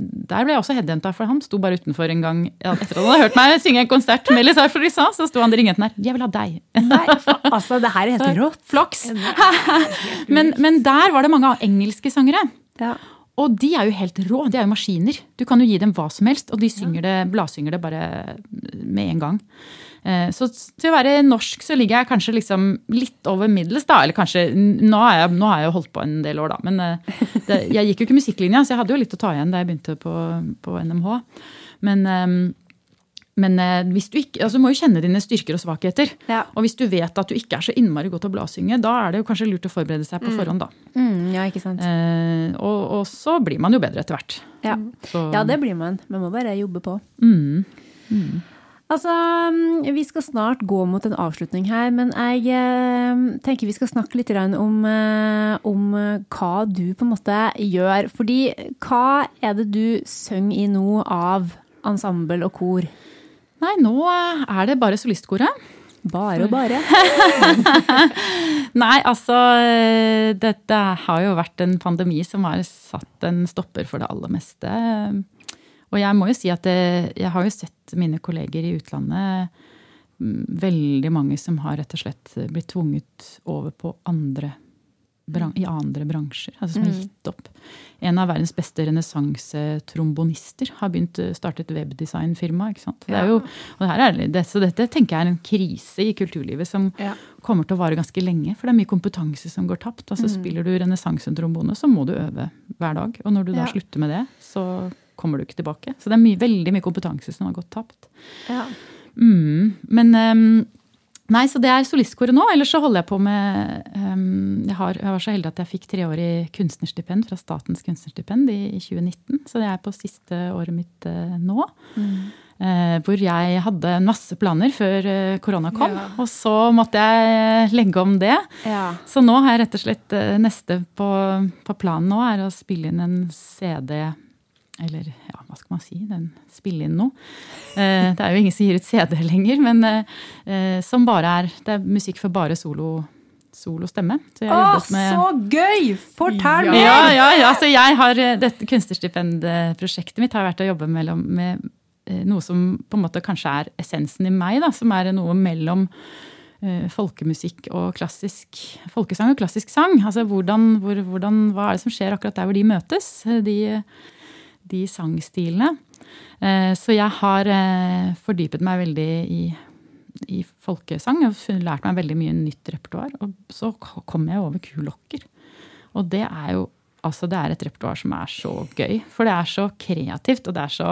der ble jeg også headhunta, for han sto bare utenfor en gang etter at han hadde hørt meg synge en konsert med Lizar Florissa, så sto han og ringte den der. 'Jeg vil ha deg'. Nei, altså, det her er helt rått. Flaks. Men, men der var det mange engelske sangere. Ja. Og de er jo helt rå. De er jo maskiner. Du kan jo gi dem hva som helst, og de synger det, bladsynger det bare med en gang. Eh, Så til å være norsk så ligger jeg kanskje liksom litt over middels, da. Eller kanskje Nå har jeg, nå har jeg holdt på en del år, da. Men eh, det, jeg gikk jo ikke musikklinja, så jeg hadde jo litt å ta igjen da jeg begynte på, på NMH. Men, eh, men eh, hvis du ikke, altså du må jo kjenne dine styrker og svakheter. Ja. Og hvis du vet at du ikke er så innmari god til å bladsynge, da er det jo kanskje lurt å forberede seg på forhånd, da. Mm, ja, ikke sant. Eh, og, og så blir man jo bedre etter hvert. Ja. Ja, det blir man. Man må bare jobbe på. mm. Altså, Vi skal snart gå mot en avslutning her, men jeg eh, tenker vi skal snakke litt om, eh, om hva du på en måte gjør. Fordi hva er det du synger i nå av ensemble og kor? Nei, nå er det bare solistkoret. Bare og bare. Nei, altså Dette har jo vært en pandemi som har satt en stopper for det aller meste. Og jeg må jo si at det, jeg har jo sett mine kolleger i utlandet mm, Veldig mange som har rett og slett blitt tvunget over på andre i andre bransjer. Altså som har gitt opp. En av verdens beste renessansetrombonister har begynt startet webdesignfirma. ikke sant? Det er jo, det er, det, så dette tenker jeg er en krise i kulturlivet som Ja. kommer til å vare ganske lenge. For det er mye kompetanse som går tapt. Altså Spiller du renessansetrombone, så må du øve hver dag. Og når du da Ja. slutter med det, så kommer du ikke tilbake. Så det er mye, veldig mye kompetanse som har gått tapt. Ja. Mm, men ehm, Nei, så det er solistkoret nå. Ellers så holder jeg på med um, jeg, har, jeg var så heldig at jeg fikk treårig kunstnerstipend fra Statens kunstnerstipend i, i 2019. Så det er på siste året mitt uh, nå. Eh, hvor jeg hadde masse planer før uh, korona kom. Ja. Og så måtte jeg legge om det. Ja. Så nå har jeg rett og slett neste på, på planen nå er å spille inn en CD eller ja, hva skal man si? Den spiller inn noe. Eh, det er jo ingen som gir ut CD lenger, men eh, eh, som bare er Det er musikk for bare solo, solo stemme. Så jeg har Å, med så gøy! Fortell mer! ja, ja, ja, så jeg har, eh, Dette kunstnerstipendprosjektet mitt har vært å jobbe mellom, med eh, noe som på en måte kanskje er essensen i meg. Da, som er noe mellom uh, folkemusikk og klassisk folkesang og klassisk sang. Altså hvordan, hvor, hvordan, Hva er det som skjer akkurat der hvor de møtes? De, de sangstilene. Eh, Så jeg har eh, fordypet meg veldig i, i folkesang og lært meg veldig mye nytt repertoar. Og så kom jeg over kulokker. Og det er jo altså det er et repertoar som er så gøy. For det er så kreativt, og det er så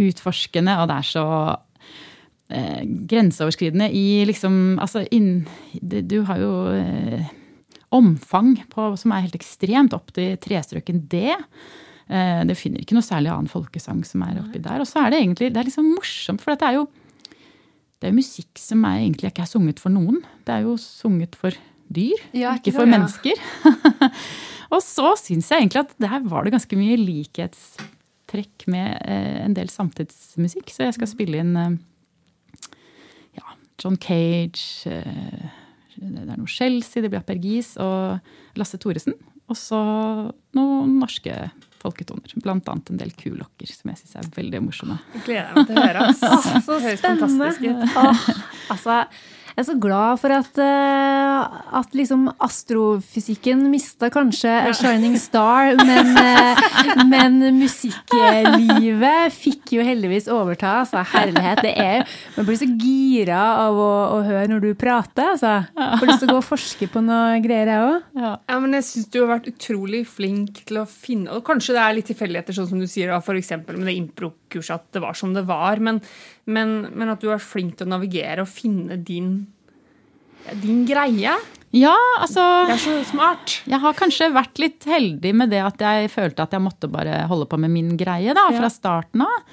utforskende, og det er så eh, grenseoverskridende i liksom Altså inn, Du har jo eh, omfang på, som er helt ekstremt opp til trestrøken D. Eh, det finner ikke noe særlig annen folkesang som er oppi der. Og så er det egentlig det er liksom morsomt, for dette er jo det er jo musikk som er egentlig ikke er sunget for noen. Det er jo sunget for dyr, Ja, ikke ikke for det, ja. mennesker. og så syns jeg egentlig at der var det ganske mye likhetstrekk med eh, en del samtidsmusikk. Så jeg skal spille inn eh, ja, John Cage, eh, det er noe Chelsea, det blir Apergis og Lasse Thoresen. Og så noen norske folketoner. Blant annet en del kulokker, som jeg syns er veldig morsomme. Gleder meg til å høre. Så Det høres spennende. fantastisk ut. Altså, jeg er så glad for at, eh, at liksom astrofysikken mista kanskje a shining star, men, eh, men musikklivet fikk jo heldigvis overta. Altså, herlighet. Det er, man blir så gira av å, å høre når du prater. Altså. Får lyst til å gå og forske på noe greier, jeg òg. Ja. Ja, men jeg syns du har vært utrolig flink til å finne Og kanskje det er litt tilfeldigheter, sånn som du sier, da, for eksempel med det improkurset, at det var som det var. Men, men, men at du er flink til å navigere og finne din Din greie. Ja, altså Det er så smart. Jeg har kanskje vært litt heldig med det at jeg følte at jeg måtte bare holde på med min greie da, fra Ja. starten av.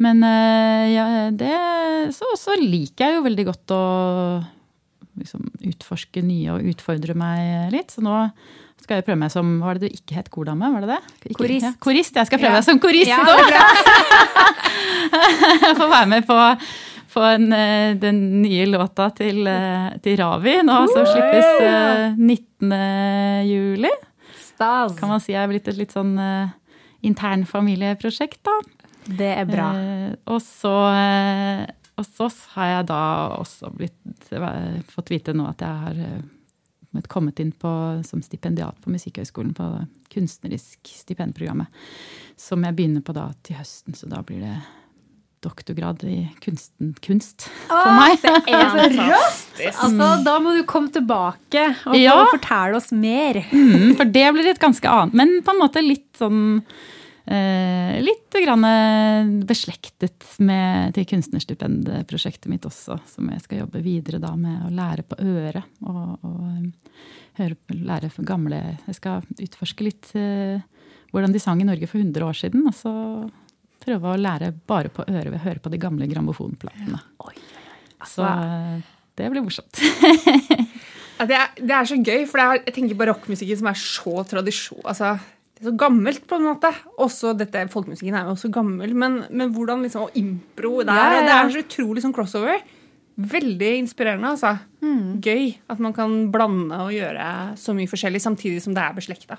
Men eh, ja, det, så, så liker jeg jo veldig godt å liksom, utforske nye og utfordre meg litt. Så nå skal jeg prøve meg som Hva var det du ikke het? Kordame? Var det det? Korist. Ja, korist. Jeg skal prøve Ja. meg som korist Ja, nå! får være med på, på en, eh, den nye låta til, eh, til Ravi nå, som slippes eh, 19. juli. Stas. Kan man si jeg er blitt et litt sånn uh, internfamilieprosjekt, da. Det er bra. Eh, og, så, eh, og så har jeg da også blitt, eh, fått vite nå at jeg har eh, kommet inn på, som stipendiat på Musikkhøgskolen på kunstnerisk stipendprogrammet. Som jeg begynner på da til høsten, så da blir det doktorgrad i kunsten, kunst for meg. Det er så rått! Altså, da må du komme tilbake og Ja. fortelle oss mer. Mm, for det blir et ganske annet, men på en måte litt sånn eh, Litt grann eh, beslektet med til kunstnerstipendprosjektet mitt også, som jeg skal jobbe videre da med å lære på øret. Og, og eh, høre, lære for gamle Jeg skal utforske litt eh, hvordan de sang i Norge for 100 år siden. Og så prøve å lære bare på øret ved å høre på de gamle grammofonplatene. Så eh, det blir morsomt. Ja, det, er, det er så gøy, for det er, jeg tenker barokkmusikken som er så tradisjon altså, så gammelt, på en måte. Også dette, Folkemusikken er jo også gammel, men, men hvordan liksom Og impro der. er, Ja, ja, det er så utrolig sånn crossover. Veldig inspirerende, altså. Gøy at man kan blande og gjøre så mye forskjellig samtidig som det er beslekta.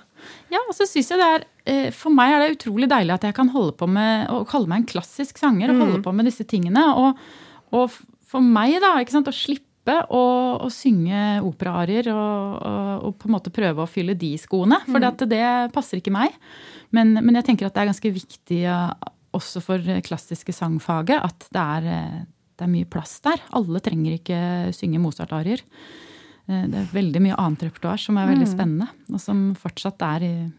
Ja, og så synes jeg det er, eh, For meg er det utrolig deilig at jeg kan holde på med å kalle meg en klassisk sanger. og holde på med disse tingene. Og, og for meg, da, ikke sant, å slippe å, å synge operaarier og, og, og på en måte prøve å fylle de skoene. For det, det passer ikke meg. Men, men jeg tenker at det er ganske viktig også for klassiske sangfaget at det er, eh, det er mye plass der. Alle trenger ikke synge Mozart-arier. Eh, Det er veldig mye annet repertoar som er veldig spennende, og som fortsatt er i,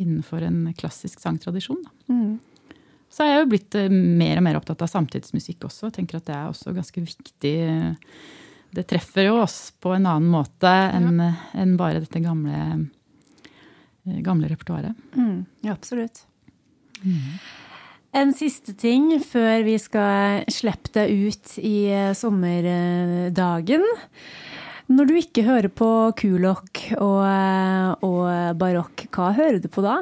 innenfor en klassisk sangtradisjon. Da. Så er jeg jo blitt eh, mer og mer opptatt av samtidsmusikk også. og tenker at det er også ganske viktig. Det treffer jo oss på en annen måte enn enn bare dette gamle, eh, gamle repertoaret. Mm, ja, absolutt. En siste ting før vi skal slippe deg ut i eh, sommerdagen. Når du ikke hører på kulokk og, eh, og barokk, hva hører du på da?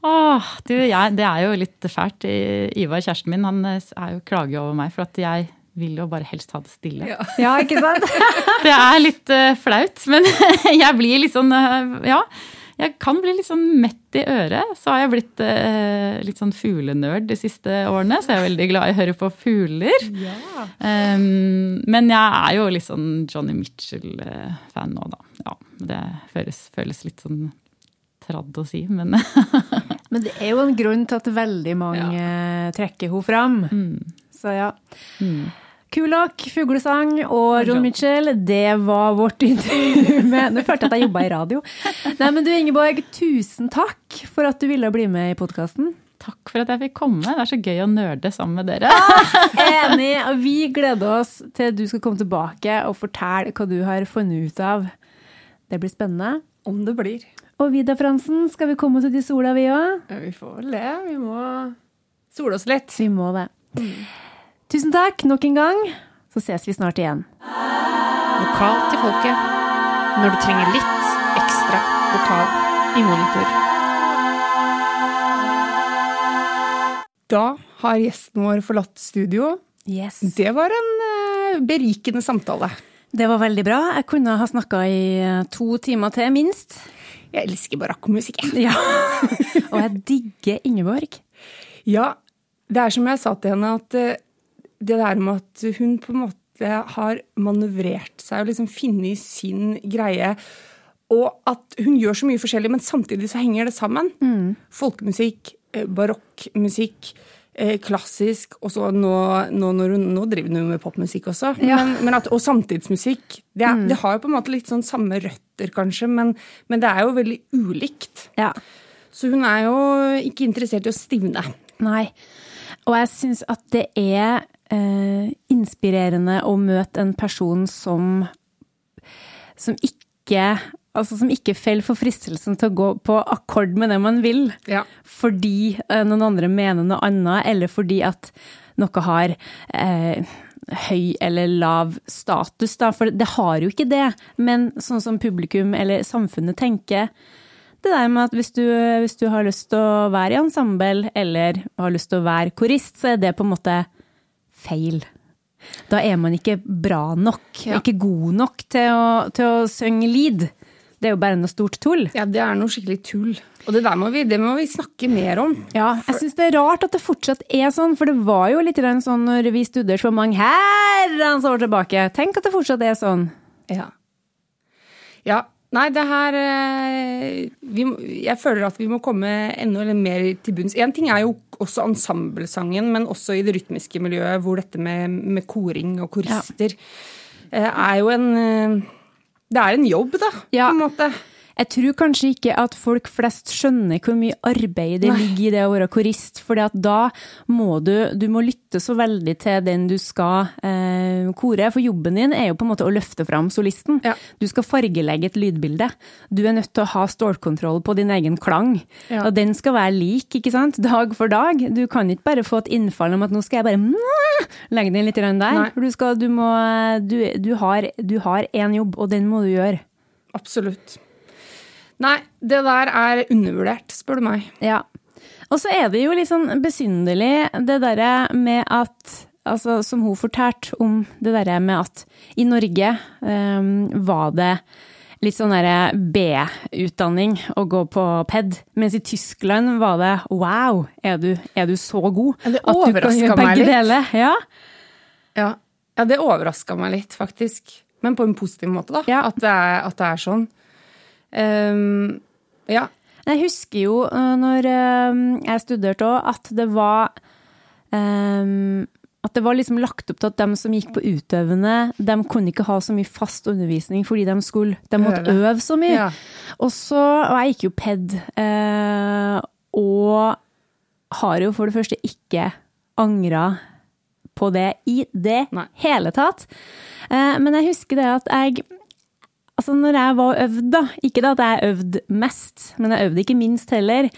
Åh, du, jeg, det er jo litt fælt. Ivar, kjæresten min, han er jo klager over meg for at jeg vil jo bare helst ha det stille. Ja, ikke sant? Det er litt uh, flaut, men jeg blir litt sånn uh, Ja. Jeg kan bli litt sånn mett i øret. Så har jeg blitt uh, litt sånn fuglenerd de siste årene, så jeg er veldig glad i å høre på fugler. Um, men jeg er jo litt sånn Johnny Mitchell-fan nå, da. Ja, det føles, føles litt sånn tradd å si, men Men det er jo en grunn til at veldig mange trekker henne fram. Så ja. Kulok, fuglesang og John Mitchell, det var vårt intervju med Nå følte jeg at jeg jobba i radio. Nei, men du Ingeborg, tusen takk for at du ville bli med i podkasten. takk for at jeg fikk komme. Det er så gøy å nerde sammen med dere. Enig. Og vi gleder oss til du skal komme tilbake og fortelle hva du har funnet ut av. Det blir spennende. Om det blir. Og Vida Fransen, skal vi komme oss ut i sola, vi òg? Ja, vi får vel det. Vi må sole oss litt. Vi må det. Tusen takk nok en gang. Så ses vi snart igjen. Lokalt til folket. Når du trenger litt ekstra vokal i monitor. Da har gjesten vår forlatt studio. Yes. Det var en eh, berikende samtale. Det var veldig bra. Jeg kunne ha snakka i eh, to timer til, minst. Jeg elsker barokkmusikk. jeg. Ja. Og jeg digger Ingeborg. Ja, det er som jeg sa til henne, at eh, det der med at hun på en måte har manøvrert seg og liksom funnet sin greie, og at hun gjør så mye forskjellig, men samtidig så henger det sammen. Folkemusikk, eh, barokkmusikk, klassisk, og så nå, nå, nå driver hun med popmusikk også. Men, men at, og samtidsmusikk. Det, er, det har jo på en måte litt sånn samme røtter, kanskje, men, men det er jo veldig ulikt. Ja. Så hun er jo ikke interessert i å stivne. Nei. Og jeg syns at det er eh, inspirerende å møte en person som som ikke Altså som ikke faller for fristelsen til å gå på akkord med det man vil, Ja. fordi eh, noen andre mener noe annet, eller fordi at noe har eh, høy eller lav status, da. For det har jo ikke det. Men sånn som publikum eller samfunnet tenker, det der med at hvis du, hvis du har lyst til å være i ensemble, eller har lyst til å være korist, så er det på en måte feil. Da er man ikke bra nok, Ja. ikke god nok til å, til å synge lead. Det er jo bare noe stort tull. ja, det er noe skikkelig tull. Og det der må vi, det må vi snakke mer om. Ja, jeg syns det er rart at det fortsatt er sånn, for det var jo litt sånn når vi studerte for mange herrens år tilbake. Tenk at det fortsatt er sånn. Ja. Ja. Nei, det her eh, vi, Jeg føler at vi må komme enda mer til bunns. Én ting er jo også ensemblesangen, men også i det rytmiske miljøet, hvor dette med, med koring og korister ja. er jo en eh, Det er en jobb, da, Ja. på en måte. Jeg tror kanskje ikke at folk flest skjønner hvor mye arbeid det ligger i det å være korist, for da må du, du må lytte så veldig til den du skal eh, kore, for jobben din er jo på en måte å løfte fram solisten. Ja. Du skal fargelegge et lydbilde. Du er nødt til å ha stålkontroll på din egen klang, Ja. og den skal være lik, ikke sant, dag for dag. Du kan ikke bare få et innfall om at nå skal jeg bare legge den litt der. Nei. For du, skal, du, må, du, du har du har én jobb, og den må du gjøre. Absolutt. Nei, det der er undervurdert, spør du meg. Ja. Og så er det jo litt sånn besynderlig det derre med at Altså, som hun fortalte om det derre med at i Norge um, var det litt sånn derre B-utdanning å gå på PED, mens i Tyskland var det wow, er du, er du så god Ja, det at du kan gjøre meg begge litt. deler? Ja. Ja, ja det overraska meg litt, faktisk. Men på en positiv måte, da. Ja. At, det er, at det er sånn. Ehm, ja. Jeg husker jo øh, når øh, jeg studerte òg, at det var um, At det var liksom lagt opp til at de som gikk på utøvende, de kunne ikke ha så mye fast undervisning fordi de skulle De måtte Øve. øve så mye. Ja. Og så Og jeg gikk jo PED, øh, og har jo for det første ikke angra på det i det Nei. hele tatt. Eh, Men jeg husker det at jeg Altså, når jeg var øvd, da Ikke at jeg øvde mest, men jeg øvde ikke minst heller.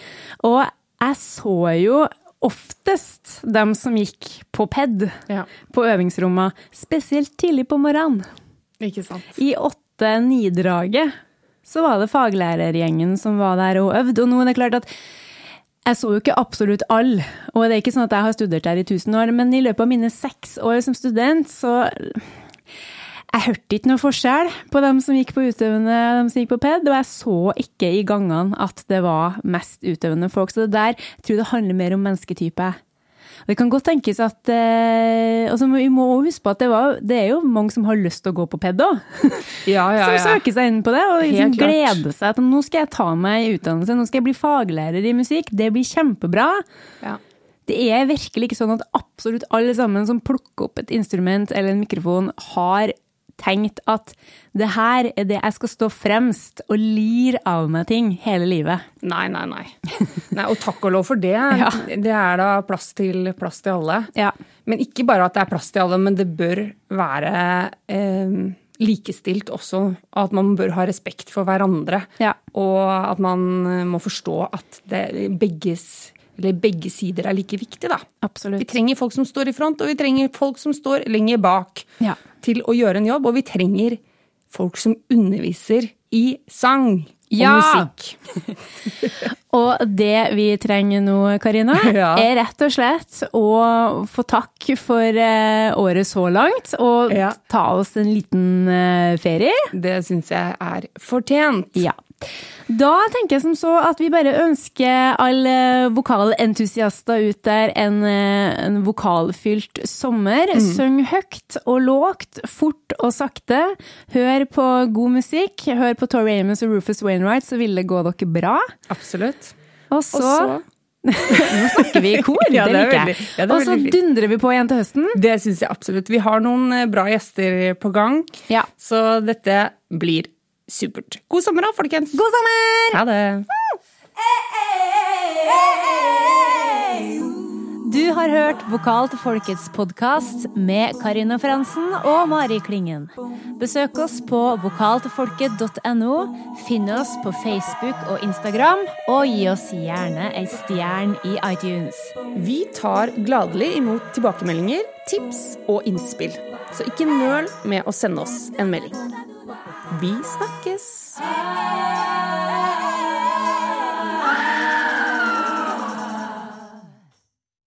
Og jeg så jo oftest dem som gikk på PED, ja. på øvingsrommene, spesielt tidlig på morgenen. Ikke sant. I åtte-ni-draget så var det faglærergjengen som var der og øvde. Og nå er det klart at jeg så jo ikke absolutt alle, og det er ikke sånn at jeg har studert der i tusen år, men i løpet av mine seks år som student, så jeg hørte ikke noe forskjell på dem som gikk på utøvende og dem som gikk på PED, og jeg så ikke i gangene at det var mest utøvende folk. Så det der jeg tror det handler mer om mennesketype. Og Det kan godt tenkes at eh, altså Vi må også huske på at det, var, det er jo mange som har lyst til å gå på PED òg. Ja, ja, Som ja. søker seg inn på det og liksom gleder seg til nå skal jeg ta meg i utdannelse, nå skal jeg bli faglærer i musikk. Det blir kjempebra. ja. Det er virkelig ikke sånn at absolutt alle sammen som plukker opp et instrument eller en mikrofon, har tenkt at det her er det jeg skal stå fremst og lir av meg ting hele livet. Nei, nei, nei. nei. Og takk og lov for det. Ja. Det er da plass til, plass til alle. Ja. Men ikke bare at det er plass til alle, men det bør være eh, likestilt også. At man bør ha respekt for hverandre. Ja. Og at man eh, må forstå at det, begges, eller begge sider er like viktig, da. Vi trenger folk som står i front, og vi trenger folk som står lenger bak Ja. til å gjøre en jobb. Og vi trenger folk som underviser i sang og Ja! musikk. Og det vi trenger nå, Karina, Ja. er rett og slett å få takk for eh, året så langt, og Ja. ta oss en liten eh, ferie. Det syns jeg er fortjent. Ja. Da tenker jeg som så at vi bare ønsker alle vokalentusiaster ut der en, eh, en vokalfylt sommer. Syng høyt og lågt, fort og sakte. Hør på god musikk. Hør på Tori Amos og Rufus Wainwright, så vil det gå dere bra. Absolutt. Og så Nå snakker vi i kor, Ja, det det er liker jeg. ja, og så dundrer vi på igjen til høsten. Det syns jeg absolutt. Vi har noen eh, bra gjester på gang, Ja. så dette blir supert. God sommer, da, folkens. God sommer! Ha det. Du har hørt Vokal til folkets podkast med Karina Fransen og Mari Klingen. Besøk oss på vokaltilfolket.no, finn oss på Facebook og Instagram, og gi oss gjerne ei stjerne i iTunes. Vi tar gladelig imot tilbakemeldinger, tips og innspill. Så ikke nøl med å sende oss en melding. Vi snakkes!